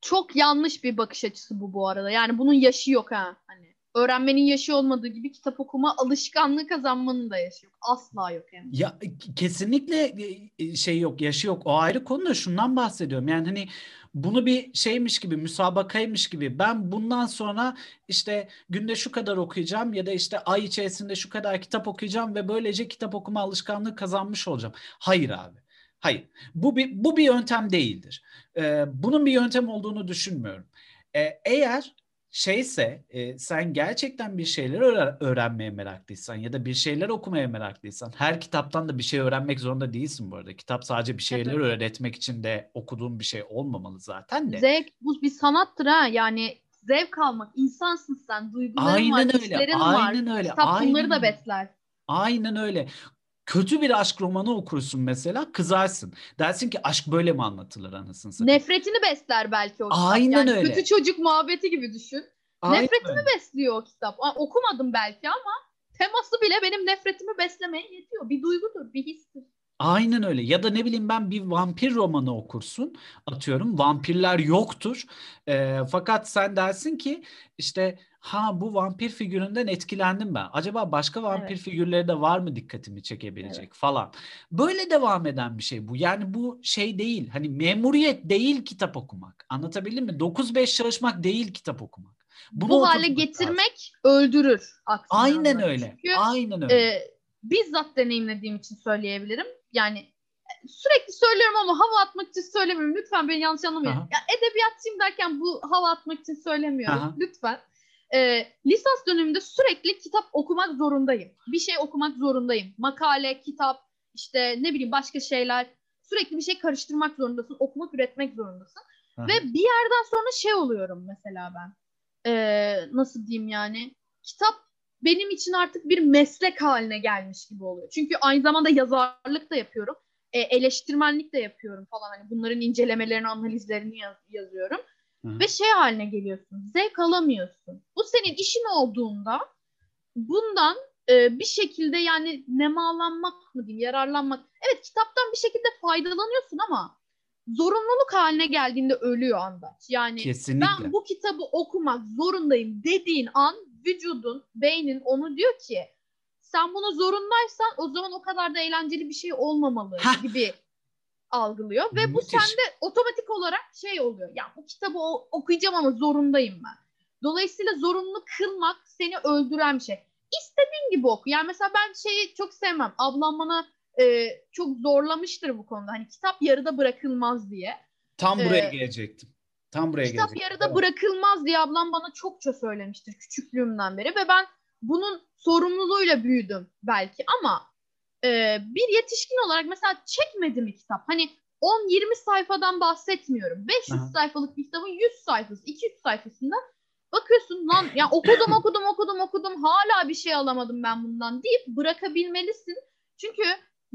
Çok yanlış bir bakış açısı bu bu arada. Yani bunun yaşı yok ha. Hani öğrenmenin yaşı olmadığı gibi kitap okuma alışkanlığı kazanmanın da yaşı yok. Asla yok yani. Ya kesinlikle e, şey yok, yaşı yok. O ayrı konu da şundan bahsediyorum. Yani hani bunu bir şeymiş gibi, müsabakaymış gibi ben bundan sonra işte günde şu kadar okuyacağım ya da işte ay içerisinde şu kadar kitap okuyacağım ve böylece kitap okuma alışkanlığı kazanmış olacağım. Hayır abi. Hayır. Bu bir bu bir yöntem değildir. Ee, bunun bir yöntem olduğunu düşünmüyorum. Ee, eğer şeyse e, sen gerçekten bir şeyler öğrenmeye meraklıysan ya da bir şeyler okumaya meraklıysan her kitaptan da bir şey öğrenmek zorunda değilsin bu arada. Kitap sadece bir şeyler evet. öğretmek için de okuduğun bir şey olmamalı zaten de. Zevk bu bir sanattır ha yani zevk almak insansın sen duyguların aynen var öyle, aynen var. Öyle, Kitap aynen bunları da besler. Aynen öyle kötü bir aşk romanı okursun mesela kızarsın. Dersin ki aşk böyle mi anlatılır anasını satayım. Nefretini besler belki o kitap. Aynen yani öyle. Kötü çocuk muhabbeti gibi düşün. Aynen nefretimi öyle. besliyor o kitap. Okumadım belki ama teması bile benim nefretimi beslemeye yetiyor. Bir duygudur, bir histir. Aynen öyle. Ya da ne bileyim ben bir vampir romanı okursun. Atıyorum vampirler yoktur. E, fakat sen dersin ki işte ha bu vampir figüründen etkilendim ben. Acaba başka vampir evet. figürleri de var mı dikkatimi çekebilecek evet. falan. Böyle devam eden bir şey bu. Yani bu şey değil. Hani memuriyet değil kitap okumak. Anlatabildim mi? 9-5 çalışmak değil kitap okumak. Bunu bu hale getirmek lazım. öldürür. Aynen öyle. Çünkü, Aynen öyle. E, bizzat deneyimlediğim için söyleyebilirim. Yani e, sürekli söylüyorum ama hava atmak için söylemiyorum. Lütfen beni yanlış anlamayın. Aha. Ya edebiyatçıyım derken bu hava atmak için söylemiyorum. Aha. Lütfen e, lisans döneminde sürekli kitap okumak zorundayım. Bir şey okumak zorundayım. Makale, kitap, işte ne bileyim başka şeyler. Sürekli bir şey karıştırmak zorundasın. Okumak, üretmek zorundasın. Hı. Ve bir yerden sonra şey oluyorum mesela ben. E, nasıl diyeyim yani. Kitap benim için artık bir meslek haline gelmiş gibi oluyor. Çünkü aynı zamanda yazarlık da yapıyorum. E, eleştirmenlik de yapıyorum falan. Hani bunların incelemelerini, analizlerini yaz, yazıyorum. Hı. Ve şey haline geliyorsun. Zevk alamıyorsun. Bu senin işin olduğunda bundan e, bir şekilde yani nemalanmak mı diyeyim, yararlanmak. Evet kitaptan bir şekilde faydalanıyorsun ama zorunluluk haline geldiğinde ölüyor anda. Yani Kesinlikle. ben bu kitabı okumak zorundayım dediğin an vücudun, beynin onu diyor ki sen bunu zorundaysan o zaman o kadar da eğlenceli bir şey olmamalı Heh. gibi algılıyor ve Müthiş. bu sende otomatik olarak şey oluyor. Ya bu kitabı okuyacağım ama zorundayım ben. Dolayısıyla zorunlu kılmak seni öldüren bir şey. İstediğin gibi oku. Yani mesela ben şeyi çok sevmem. Ablam bana e, çok zorlamıştır bu konuda. Hani kitap yarıda bırakılmaz diye. Tam buraya ee, gelecektim. Tam buraya kitap gelecektim. yarıda evet. bırakılmaz diye ablam bana çokça söylemiştir küçüklüğümden beri ve ben bunun sorumluluğuyla büyüdüm belki ama e, bir yetişkin olarak mesela çekmedi mi kitap? Hani 10-20 sayfadan bahsetmiyorum. 500 Aha. sayfalık bir kitabın 100 sayfası, 200 sayfasında bakıyorsun lan ya okudum okudum okudum okudum hala bir şey alamadım ben bundan deyip bırakabilmelisin. Çünkü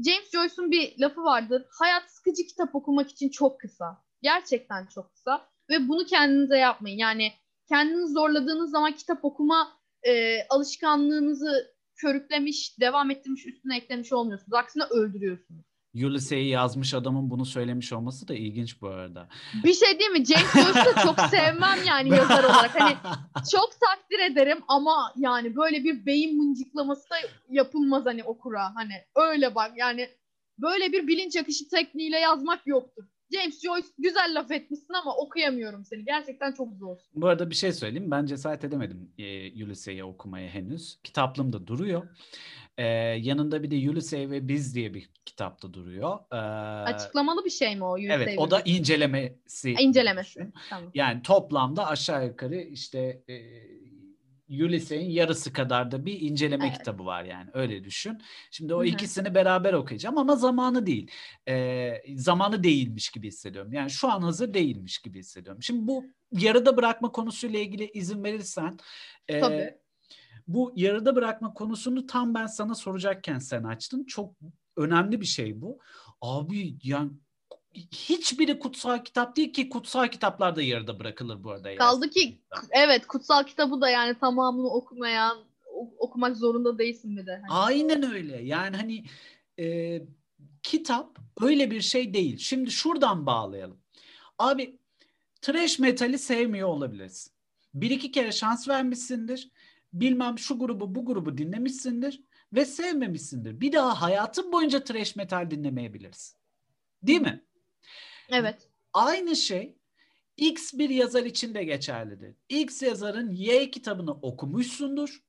James Joyce'un bir lafı vardır. Hayat sıkıcı kitap okumak için çok kısa. Gerçekten çok kısa. Ve bunu kendinize yapmayın. Yani kendinizi zorladığınız zaman kitap okuma e, alışkanlığınızı körüklemiş, devam ettirmiş, üstüne eklemiş olmuyorsunuz. Aksine öldürüyorsunuz. Ulysse'yi yazmış adamın bunu söylemiş olması da ilginç bu arada. Bir şey değil mi? James Joyce'u çok sevmem yani yazar olarak. Hani çok takdir ederim ama yani böyle bir beyin mıncıklaması da yapılmaz hani okura. Hani öyle bak yani böyle bir bilinç akışı tekniğiyle yazmak yoktur. James Joyce güzel laf etmişsin ama okuyamıyorum seni. Gerçekten çok zor. Bu arada bir şey söyleyeyim. Ben cesaret edemedim e, Ulysse'yi okumaya henüz. Kitaplığımda duruyor. Ee, yanında bir de Ulysses ve Biz diye bir kitapta duruyor. Ee, Açıklamalı bir şey mi o? Ulysses evet o da incelemesi. İncelemesi. Tamam. Yani toplamda aşağı yukarı işte e, Ulysses'in yarısı kadar da bir inceleme evet. kitabı var yani öyle düşün. Şimdi o Hı-hı. ikisini beraber okuyacağım ama zamanı değil. Ee, zamanı değilmiş gibi hissediyorum. Yani şu an hazır değilmiş gibi hissediyorum. Şimdi bu yarıda bırakma konusuyla ilgili izin verirsen e, Tabii. bu yarıda bırakma konusunu tam ben sana soracakken sen açtın. Çok önemli bir şey bu. Abi yani hiçbiri kutsal kitap değil ki kutsal kitaplar da yarıda bırakılır bu arada. Kaldı ki evet kutsal kitabı da yani tamamını okumayan okumak zorunda değilsin bir de. Hani. Aynen öyle. Yani hani e, kitap öyle bir şey değil. Şimdi şuradan bağlayalım. Abi trash metali sevmiyor olabilirsin. Bir iki kere şans vermişsindir. Bilmem şu grubu bu grubu dinlemişsindir ve sevmemişsindir. Bir daha hayatın boyunca trash metal dinlemeyebilirsin. Değil mi? Evet. Aynı şey X bir yazar için de geçerlidir. X yazarın Y kitabını okumuşsundur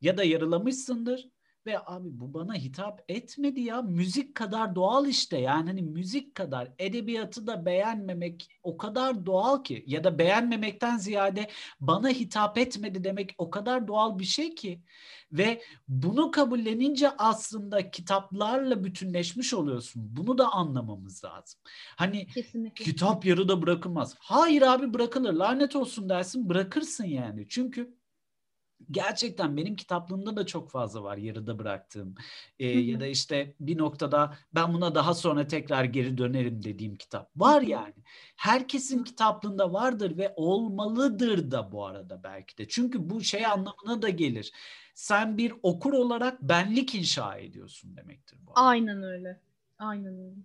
ya da yarılamışsındır ve abi bu bana hitap etmedi ya müzik kadar doğal işte yani hani müzik kadar edebiyatı da beğenmemek o kadar doğal ki ya da beğenmemekten ziyade bana hitap etmedi demek o kadar doğal bir şey ki ve bunu kabullenince aslında kitaplarla bütünleşmiş oluyorsun. Bunu da anlamamız lazım. Hani Kesinlikle. kitap yarıda bırakılmaz. Hayır abi bırakılır. Lanet olsun dersin bırakırsın yani. Çünkü gerçekten benim kitaplığımda da çok fazla var yarıda bıraktığım ee, ya da işte bir noktada ben buna daha sonra tekrar geri dönerim dediğim kitap var yani. Herkesin kitaplığında vardır ve olmalıdır da bu arada belki de. Çünkü bu şey anlamına da gelir. Sen bir okur olarak benlik inşa ediyorsun demektir bu. Arada. Aynen öyle. Aynen öyle.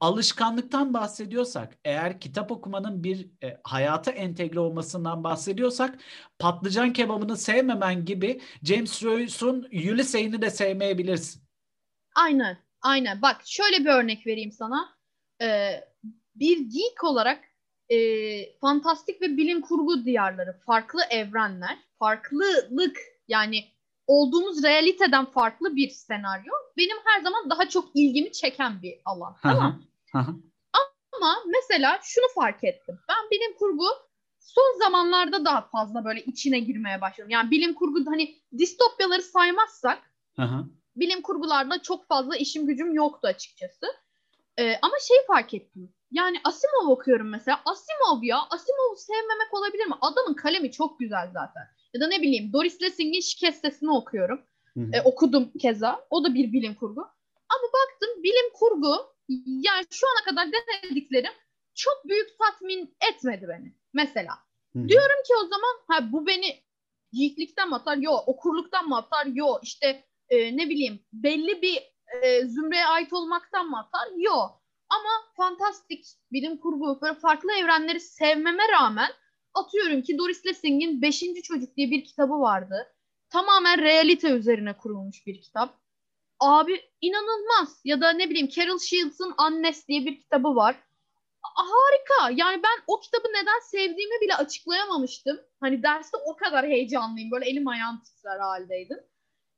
Alışkanlıktan bahsediyorsak, eğer kitap okumanın bir e, hayata entegre olmasından bahsediyorsak, patlıcan kebabını sevmemen gibi James Joyce'un Ulysses'ini de sevmeyebilirsin. Aynen, aynen. Bak şöyle bir örnek vereyim sana. Ee, bir geek olarak e, fantastik ve bilim kurgu diyarları, farklı evrenler, farklılık yani olduğumuz realiteden farklı bir senaryo benim her zaman daha çok ilgimi çeken bir alan. Tamam. Ama mesela şunu fark ettim. Ben bilim kurgu son zamanlarda daha fazla böyle içine girmeye başladım. Yani bilim kurgu hani distopyaları saymazsak Aha. bilim kurgularda çok fazla işim gücüm yoktu açıkçası. Ee, ama şey fark ettim. Yani Asimov okuyorum mesela. Asimov ya. Asimov'u sevmemek olabilir mi? Adamın kalemi çok güzel zaten. Ya da ne bileyim Doris Lessing'in Şikestesini okuyorum. E, okudum keza. O da bir bilim kurgu. Ama baktım bilim kurgu yani şu ana kadar denediklerim çok büyük tatmin etmedi beni. Mesela. Hı-hı. Diyorum ki o zaman ha bu beni yiğitlikten mi atar? Yok. Okurluktan mı atar? Yok. İşte e, ne bileyim belli bir e, zümreye ait olmaktan mı atar? Yok. Ama fantastik bilim kurgu böyle farklı evrenleri sevmeme rağmen atıyorum ki Doris Lessing'in Beşinci Çocuk diye bir kitabı vardı. Tamamen realite üzerine kurulmuş bir kitap. Abi inanılmaz. Ya da ne bileyim Carol Shields'ın Annes diye bir kitabı var. Harika. Yani ben o kitabı neden sevdiğimi bile açıklayamamıştım. Hani derste o kadar heyecanlıyım. Böyle elim ayağım titrer haldeydim.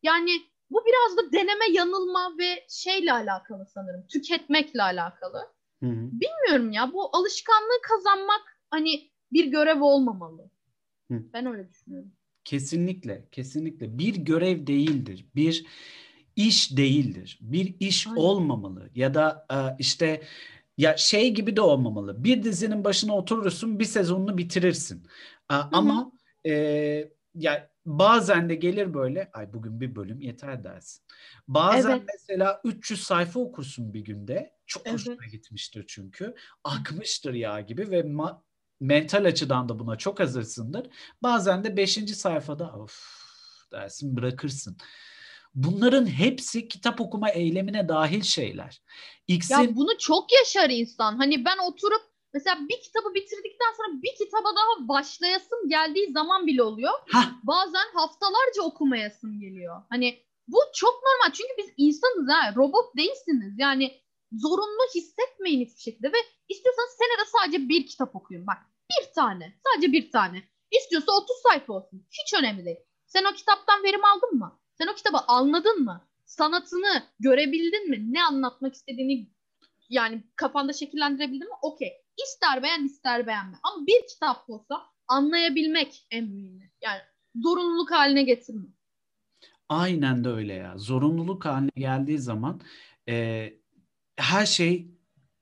Yani bu biraz da deneme, yanılma ve şeyle alakalı sanırım. Tüketmekle alakalı. Hı hı. Bilmiyorum ya. Bu alışkanlığı kazanmak hani bir görev olmamalı. Hı. Ben öyle düşünüyorum. Kesinlikle, kesinlikle. Bir görev değildir. Bir iş değildir. Bir iş Aynen. olmamalı. Ya da e, işte ya şey gibi de olmamalı. Bir dizinin başına oturursun, bir sezonunu bitirirsin. E, ama e, ya bazen de gelir böyle, ay bugün bir bölüm yeter dersin. Bazen evet. mesela 300 sayfa okursun bir günde. Çok evet. hoşuna gitmiştir çünkü. Akmıştır ya gibi ve ma- mental açıdan da buna çok hazırsındır. Bazen de 5. sayfada of dersin bırakırsın. Bunların hepsi kitap okuma eylemine dahil şeyler. X'in... Ya bunu çok yaşar insan. Hani ben oturup mesela bir kitabı bitirdikten sonra bir kitaba daha başlayasım geldiği zaman bile oluyor. Hah. Bazen haftalarca okumayasım geliyor. Hani bu çok normal. Çünkü biz insanız ha. Robot değilsiniz. Yani zorunlu hissetmeyin hiçbir şekilde ve istiyorsanız senede sadece bir kitap okuyun. Bak bir tane. Sadece bir tane. İstiyorsa 30 sayfa olsun. Hiç önemli değil. Sen o kitaptan verim aldın mı? Sen o kitabı anladın mı? Sanatını görebildin mi? Ne anlatmak istediğini yani kafanda şekillendirebildin mi? Okey. İster beğen ister beğenme. Ama bir kitap olsa anlayabilmek en mühimi. Yani zorunluluk haline getirme. Aynen de öyle ya. Zorunluluk haline geldiği zaman e, her şey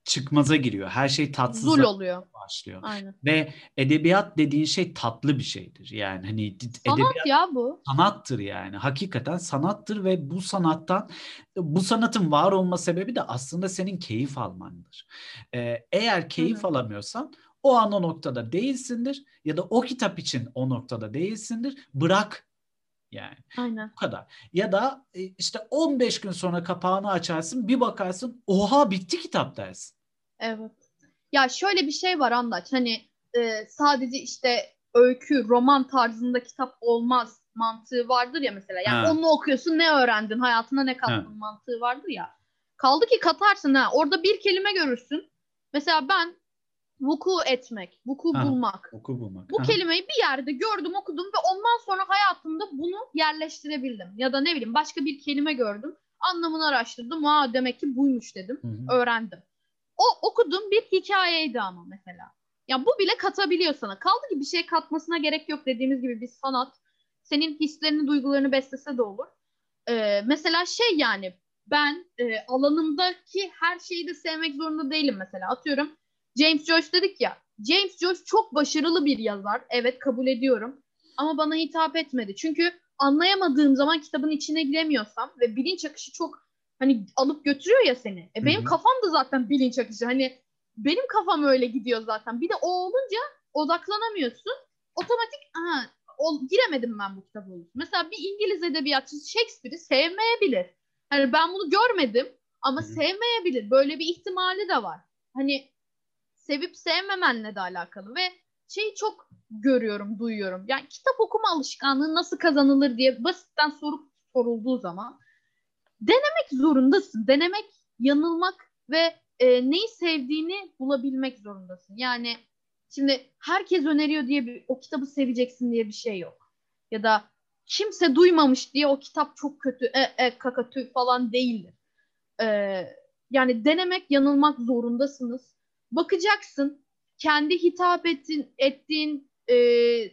çıkmaza giriyor. Her şey tatsız oluyor. başlıyor. Aynen. Ve edebiyat dediğin şey tatlı bir şeydir. Yani hani sanat edebiyat ya bu. Sanattır yani. Hakikaten sanattır ve bu sanattan bu sanatın var olma sebebi de aslında senin keyif almandır. Ee, eğer keyif Hı-hı. alamıyorsan o an o noktada değilsindir ya da o kitap için o noktada değilsindir. Bırak yani. Aynen. Bu kadar. Ya da e, işte 15 gün sonra kapağını açarsın bir bakarsın oha bitti kitap dersin. Evet. Ya şöyle bir şey var Andaç hani e, sadece işte öykü, roman tarzında kitap olmaz mantığı vardır ya mesela. Yani ha. onu okuyorsun ne öğrendin, hayatına ne kattın ha. mantığı vardır ya. Kaldı ki katarsın ha. Orada bir kelime görürsün. Mesela ben vuku etmek, vuku ha, bulmak. Vuku bulmak. Bu ha. kelimeyi bir yerde gördüm, okudum ve ondan sonra hayatımda bunu yerleştirebildim. Ya da ne bileyim başka bir kelime gördüm, anlamını araştırdım. Aa demek ki buymuş dedim, Hı-hı. öğrendim. O okuduğum bir hikayeydi ama mesela. Ya bu bile katabiliyor sana. Kaldı ki bir şey katmasına gerek yok dediğimiz gibi bir sanat. Senin hislerini, duygularını beslese de olur. Ee, mesela şey yani ben e, alanımdaki her şeyi de sevmek zorunda değilim mesela. Atıyorum James Joyce dedik ya. James Joyce çok başarılı bir yazar. Evet kabul ediyorum. Ama bana hitap etmedi. Çünkü anlayamadığım zaman kitabın içine giremiyorsam ve bilinç akışı çok hani alıp götürüyor ya seni. E benim Hı-hı. kafam da zaten bilinç akışı. Hani benim kafam öyle gidiyor zaten. Bir de o olunca odaklanamıyorsun. Otomatik aha, o, giremedim ben bu kitaba. Mesela bir İngiliz edebiyatçısı Shakespeare'i sevmeyebilir. Hani ben bunu görmedim ama Hı-hı. sevmeyebilir. Böyle bir ihtimali de var. Hani sevip sevmemenle de alakalı ve şeyi çok görüyorum, duyuyorum. Yani kitap okuma alışkanlığı nasıl kazanılır diye basitten soru sorulduğu zaman denemek zorundasın. Denemek, yanılmak ve e, neyi sevdiğini bulabilmek zorundasın. Yani şimdi herkes öneriyor diye bir, o kitabı seveceksin diye bir şey yok. Ya da kimse duymamış diye o kitap çok kötü, e, e, kakatü falan değildir. E, yani denemek, yanılmak zorundasınız bakacaksın. Kendi hitap ettiğin, ettiğin e,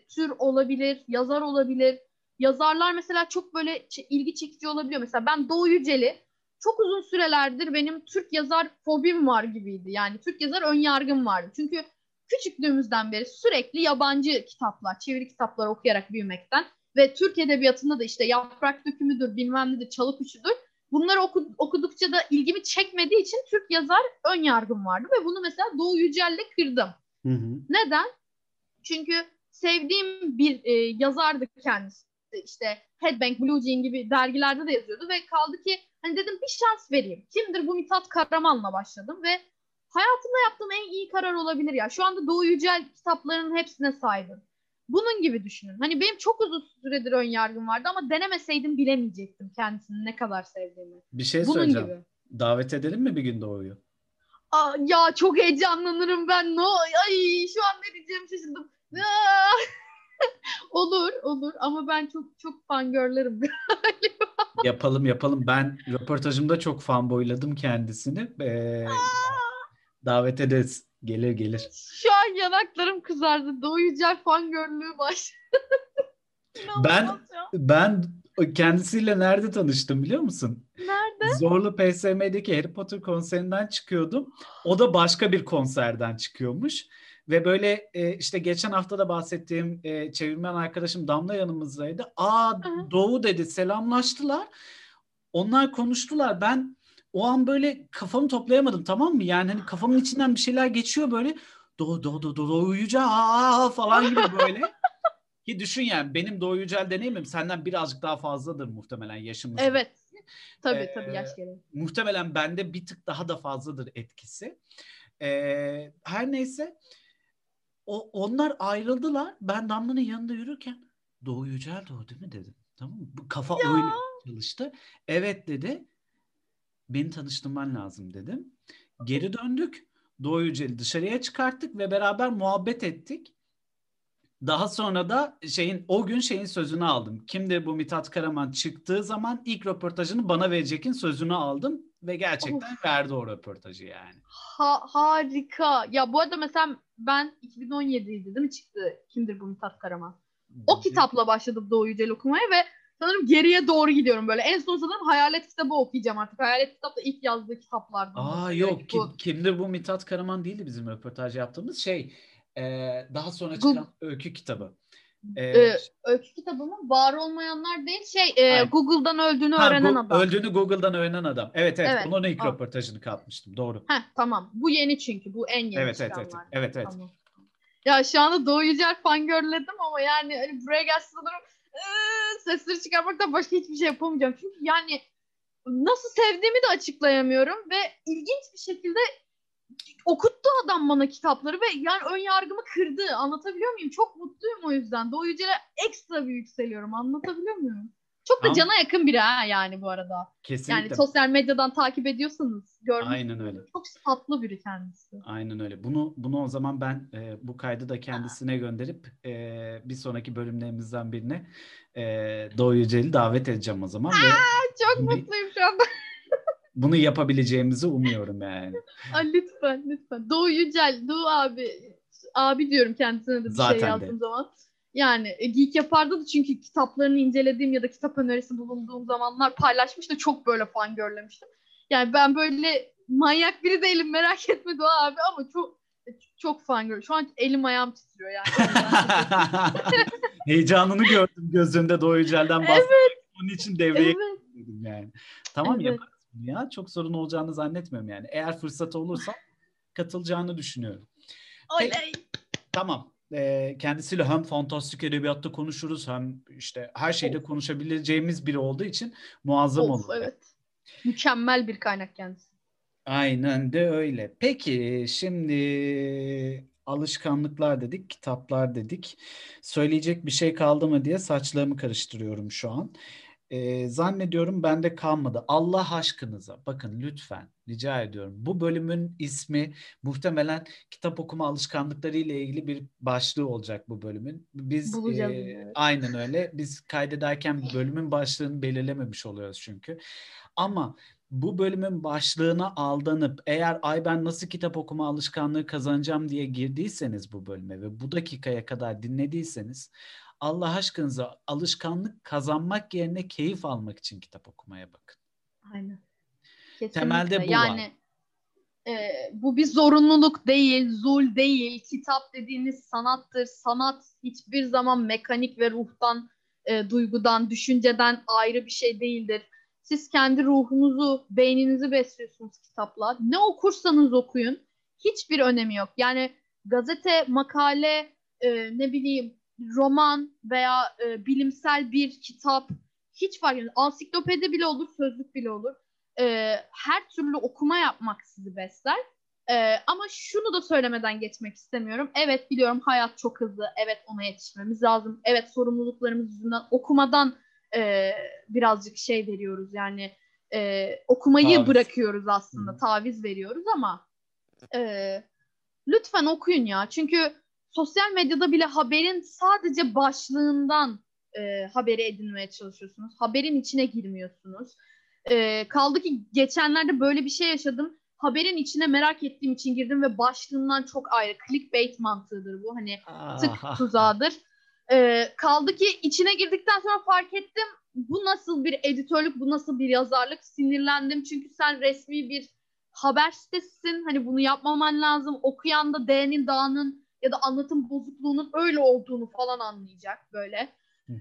tür olabilir, yazar olabilir. Yazarlar mesela çok böyle ilgi çekici olabiliyor. Mesela ben Doğu Yücel'i çok uzun sürelerdir benim Türk yazar fobim var gibiydi. Yani Türk yazar ön yargım vardı. Çünkü küçüklüğümüzden beri sürekli yabancı kitaplar, çeviri kitaplar okuyarak büyümekten ve Türk Edebiyatı'nda da işte Yaprak Dökümüdür, bilmem nedir, Çalı Kuşu'dur. Bunları oku, okudukça da ilgimi çekmediği için Türk yazar ön yargım vardı ve bunu mesela Doğu Yücel'le kırdım. Hı hı. Neden? Çünkü sevdiğim bir e, yazardı kendisi. İşte Headbang, Blue Jean gibi dergilerde de yazıyordu ve kaldı ki hani dedim bir şans vereyim. Kimdir bu Mithat Karaman'la başladım ve hayatımda yaptığım en iyi karar olabilir ya. Şu anda Doğu Yücel kitaplarının hepsine sahibim. Bunun gibi düşünün. Hani benim çok uzun süredir ön yargım vardı ama denemeseydim bilemeyecektim kendisini ne kadar sevdiğimi. Bir şey Bunun söyleyeceğim. gibi. Davet edelim mi bir gün Doğu'yu? Aa, ya çok heyecanlanırım ben. No, ay şu an ne diyeceğimi şaşırdım. Aa! olur olur ama ben çok çok fangirlerim. Yapalım yapalım. Ben röportajımda çok fanboyladım kendisini. Ee, davet ederiz. Gelir gelir. Şu an yanaklarım kızardı. Doğu Yücel fangirlüğü baş. Ben-. Ben kendisiyle nerede tanıştım biliyor musun? Nerede? Zorlu PSM'deki Harry Potter konserinden çıkıyordum. O da başka bir konserden çıkıyormuş. Ve böyle e, işte geçen hafta da bahsettiğim e, çevirmen arkadaşım Damla yanımızdaydı. Aa hı. Doğu dedi selamlaştılar. Onlar konuştular. Ben o an böyle kafamı toplayamadım tamam mı? Yani hani kafamın içinden bir şeyler geçiyor böyle. Doğu Doğu Doğu Doğu Yücel aa falan gibi böyle. Ki düşün yani benim Doğu Yücel deneyimim senden birazcık daha fazladır muhtemelen yaşımız. Evet. Tabii Ee, tabii yaş gereği. Muhtemelen bende bir tık daha da fazladır etkisi. Ee, her neyse o, onlar ayrıldılar. Ben Damla'nın yanında yürürken Doğu Yücel Doğu değil mi dedim. Tamam mı? Bu kafa Ya. öyle çalıştı. Evet dedi. Beni tanıştırman lazım dedim. Geri döndük. Doğu Yücel'i dışarıya çıkarttık ve beraber muhabbet ettik. Daha sonra da şeyin o gün şeyin sözünü aldım. Kimdir bu Mithat Karaman çıktığı zaman ilk röportajını bana verecek'in sözünü aldım ve gerçekten verdi o röportajı yani. Ha, harika. Ya bu arada mesela ben 2017'ydi değil mi çıktı Kimdir bu Mithat Karaman? O kitapla başladım Doğu Yücel okumaya ve sanırım geriye doğru gidiyorum böyle. En son sanırım Hayalet kitabı okuyacağım artık. Hayalet kitap da ilk yazdığı kitaplardan. Aa yok kim, Bu- kimdir bu Mithat Karaman değildi bizim röportaj yaptığımız şey. e, daha sonra çıkan öykü kitabı. E, Ee, öykü kitabı mı? Var olmayanlar değil. Şey e, Aynen. Google'dan öldüğünü ha, öğrenen bu adam. Öldüğünü Google'dan öğrenen adam. Evet evet. Evet, Bunun ilk o. röportajını katmıştım. Doğru. Heh, tamam. Bu yeni çünkü. Bu en yeni Evet evet evet. Evet evet. Tamam. Ya şu anda Doğu Yücel fangirledim ama yani hani buraya gelse sanırım sesleri çıkarmaktan başka hiçbir şey yapamayacağım. Çünkü yani nasıl sevdiğimi de açıklayamıyorum ve ilginç bir şekilde okuttu adam bana kitapları ve yani ön yargımı kırdı. Anlatabiliyor muyum? Çok mutluyum o yüzden. Doğu Yücel'e ekstra bir yükseliyorum. Anlatabiliyor muyum? Çok da Ama- cana yakın biri ha yani bu arada. Kesinlikle. Yani sosyal medyadan takip ediyorsanız görmüşsünüz. Aynen öyle. Çok tatlı biri kendisi. Aynen öyle. Bunu bunu o zaman ben e, bu kaydı da kendisine gönderip e, bir sonraki bölümlerimizden birine e, Doğu Yücel'i davet edeceğim o zaman ve Çok Bunu- mutluyum şu anda. bunu yapabileceğimizi umuyorum yani. Aa, lütfen lütfen. Doğu Yücel, Doğu abi. Abi diyorum kendisine de bir Zaten şey de. yazdığım zaman. Yani e, Geek Yapar'da da çünkü kitaplarını incelediğim ya da kitap önerisi bulunduğum zamanlar paylaşmış da çok böyle fan görlemiştim. Yani ben böyle manyak biri değilim merak etme Doğu abi ama çok çok fan gör. Şu an elim ayağım titriyor yani. Heyecanını gördüm gözünde Doğu Yücel'den bahsetmek. Onun için devreye evet. girdim yani. Tamam Evet. yaparız ya. Çok sorun olacağını zannetmiyorum yani. Eğer fırsat olursa katılacağını düşünüyorum. Oley. Tamam. Ee, kendisiyle hem fantastik edebiyatta konuşuruz hem işte her şeyde konuşabileceğimiz biri olduğu için muazzam Of, olur. evet. Mükemmel bir kaynak kendisi. Aynen de öyle. Peki şimdi alışkanlıklar dedik, kitaplar dedik. Söyleyecek bir şey kaldı mı diye saçlarımı karıştırıyorum şu an. Ee, zannediyorum bende kalmadı. Allah aşkınıza bakın lütfen rica ediyorum. Bu bölümün ismi muhtemelen kitap okuma alışkanlıkları ile ilgili bir başlığı olacak bu bölümün. Biz e, aynen öyle. Biz kaydederken bölümün başlığını belirlememiş oluyoruz çünkü. Ama bu bölümün başlığına aldanıp eğer ay ben nasıl kitap okuma alışkanlığı kazanacağım diye girdiyseniz bu bölüme ve bu dakikaya kadar dinlediyseniz Allah aşkınıza alışkanlık kazanmak yerine keyif almak için kitap okumaya bakın. Aynen. Kesinlikle. Temelde bu var. yani e, bu bir zorunluluk değil, zul değil. Kitap dediğiniz sanattır. Sanat hiçbir zaman mekanik ve ruhtan, e, duygudan, düşünceden ayrı bir şey değildir. Siz kendi ruhunuzu, beyninizi besliyorsunuz kitapla. Ne okursanız okuyun. Hiçbir önemi yok. Yani gazete, makale, e, ne bileyim roman veya e, bilimsel bir kitap hiç fark etmez. Ansiklopedi bile olur, sözlük bile olur. E, her türlü okuma yapmak sizi besler. E, ama şunu da söylemeden geçmek istemiyorum. Evet biliyorum hayat çok hızlı. Evet ona yetişmemiz lazım. Evet sorumluluklarımız yüzünden okumadan e, birazcık şey veriyoruz. Yani e, okumayı taviz. bırakıyoruz aslında. Hı. Taviz veriyoruz ama e, lütfen okuyun ya. Çünkü sosyal medyada bile haberin sadece başlığından e, haberi edinmeye çalışıyorsunuz. Haberin içine girmiyorsunuz. E, kaldı ki geçenlerde böyle bir şey yaşadım. Haberin içine merak ettiğim için girdim ve başlığından çok ayrı. Clickbait mantığıdır bu. Hani tık tuzağıdır. E, kaldı ki içine girdikten sonra fark ettim. Bu nasıl bir editörlük, bu nasıl bir yazarlık? Sinirlendim çünkü sen resmi bir haber sitesisin. Hani bunu yapmaman lazım. Okuyan da D'nin, Da'nın ya da anlatım bozukluğunun öyle olduğunu falan anlayacak böyle.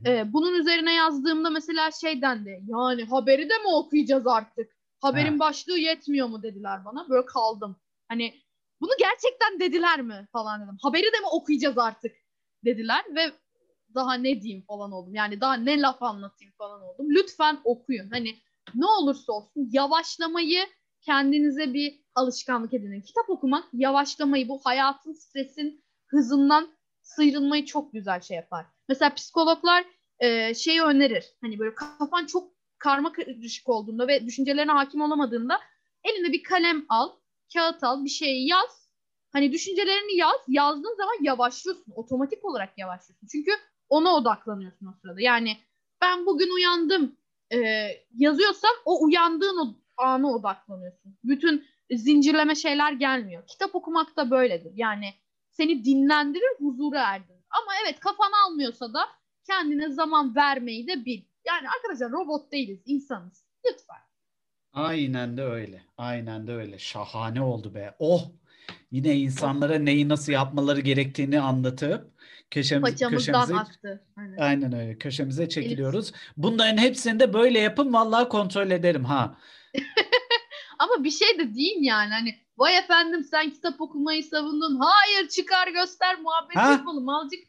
Ee, bunun üzerine yazdığımda mesela şey dendi. Yani haberi de mi okuyacağız artık? Haberin ha. başlığı yetmiyor mu dediler bana. Böyle kaldım. Hani bunu gerçekten dediler mi falan dedim. Haberi de mi okuyacağız artık dediler ve daha ne diyeyim falan oldum. Yani daha ne laf anlatayım falan oldum. Lütfen okuyun. Hani ne olursa olsun yavaşlamayı kendinize bir alışkanlık edinin. Kitap okumak yavaşlamayı, bu hayatın stresin hızından sıyrılmayı çok güzel şey yapar. Mesela psikologlar e, şeyi önerir. Hani böyle kafan çok karma karışık olduğunda ve düşüncelerine hakim olamadığında eline bir kalem al, kağıt al, bir şeyi yaz. Hani düşüncelerini yaz. Yazdığın zaman yavaşlıyorsun. Otomatik olarak yavaşlıyorsun. Çünkü ona odaklanıyorsun o sırada. Yani ben bugün uyandım e, yazıyorsam o uyandığın o ana odaklanıyorsun. Bütün zincirleme şeyler gelmiyor. Kitap okumak da böyledir. Yani seni dinlendirir, huzura erdirir. Ama evet kafan almıyorsa da kendine zaman vermeyi de bil. Yani arkadaşlar robot değiliz, insanız. Lütfen. Aynen de öyle. Aynen de öyle. Şahane oldu be. Oh! Yine insanlara neyi nasıl yapmaları gerektiğini anlatıp köşemiz, köşemize attı. Aynen. aynen öyle. Köşemize çekiliyoruz. Bunların hepsini de böyle yapın vallahi kontrol ederim ha. Ama bir şey de diyeyim yani hani vay efendim sen kitap okumayı savundun. Hayır çıkar göster muhabbet ha? yapalım. Azıcık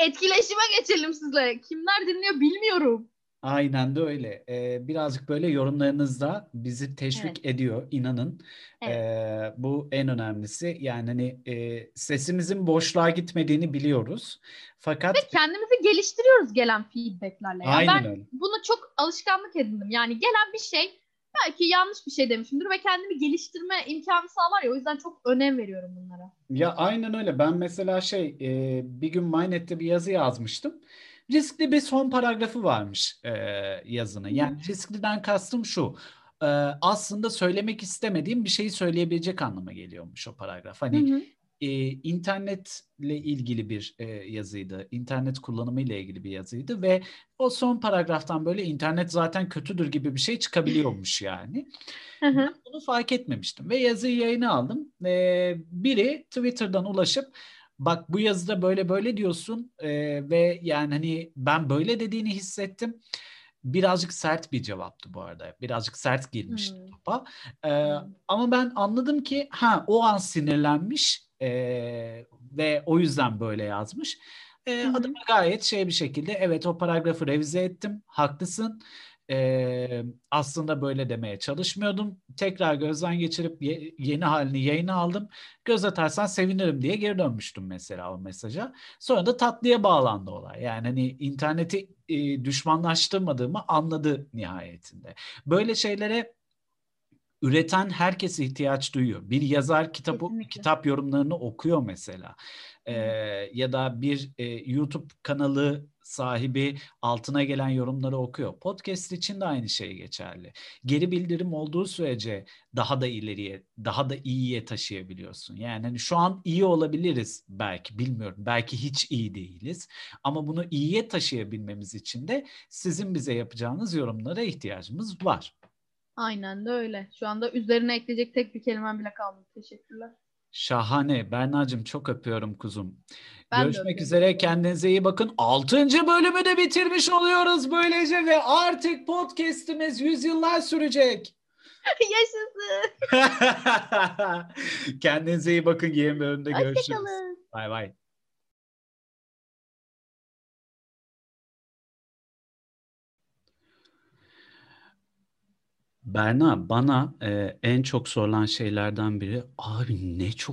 etkileşime geçelim sizle. Kimler dinliyor bilmiyorum. Aynen de öyle. Ee, birazcık böyle yorumlarınızda bizi teşvik evet. ediyor inanın. Evet. Ee, bu en önemlisi. Yani hani e, sesimizin boşluğa gitmediğini biliyoruz. Fakat ve kendimizi geliştiriyoruz gelen feedbacklerle. Yani Aynen ben öyle. bunu çok alışkanlık edindim. Yani gelen bir şey belki yanlış bir şey demişimdir ve kendimi geliştirme imkanı sağlar ya o yüzden çok önem veriyorum bunlara. Ya aynen öyle. Ben mesela şey e, bir gün Mynet'te bir yazı yazmıştım. Riskli bir son paragrafı varmış e, yazının. Yani riskliden kastım şu. E, aslında söylemek istemediğim bir şeyi söyleyebilecek anlama geliyormuş o paragraf. Hani hı hı e, internetle ilgili bir e, yazıydı. İnternet kullanımı ile ilgili bir yazıydı ve o son paragraftan böyle internet zaten kötüdür gibi bir şey çıkabiliyormuş yani. Hı hı. Ben bunu fark etmemiştim ve yazıyı yayına aldım. E, biri Twitter'dan ulaşıp bak bu yazıda böyle böyle diyorsun e, ve yani hani ben böyle dediğini hissettim birazcık sert bir cevaptı bu arada. Birazcık sert girmişti hmm. topa. Ee, hmm. Ama ben anladım ki ha o an sinirlenmiş e, ve o yüzden böyle yazmış. E, adama gayet şey bir şekilde evet o paragrafı revize ettim. Haklısın. E, aslında böyle demeye çalışmıyordum. Tekrar gözden geçirip ye, yeni halini yayına aldım. Göz atarsan sevinirim diye geri dönmüştüm mesela o mesaja. Sonra da tatlıya bağlandı olay. Yani hani interneti e, düşmanlaştırmadığımı anladı nihayetinde. Böyle şeylere üreten herkes ihtiyaç duyuyor. Bir yazar kitabı kitap yorumlarını okuyor mesela. Ee, ya da bir e, YouTube kanalı sahibi altına gelen yorumları okuyor. Podcast için de aynı şey geçerli. Geri bildirim olduğu sürece daha da ileriye, daha da iyiye taşıyabiliyorsun. Yani hani şu an iyi olabiliriz belki bilmiyorum. Belki hiç iyi değiliz. Ama bunu iyiye taşıyabilmemiz için de sizin bize yapacağınız yorumlara ihtiyacımız var. Aynen de öyle. Şu anda üzerine ekleyecek tek bir kelimem bile kalmadı. Teşekkürler. Şahane. Berna'cığım çok öpüyorum kuzum. Ben Görüşmek üzere. Kendinize iyi bakın. 6. bölümü de bitirmiş oluyoruz böylece ve artık podcast'imiz yüzyıllar sürecek. Yaşasın. Kendinize iyi bakın. Yeni bölümde görüşürüz. Bay bay. Berna bana e, en çok sorulan şeylerden biri abi ne çok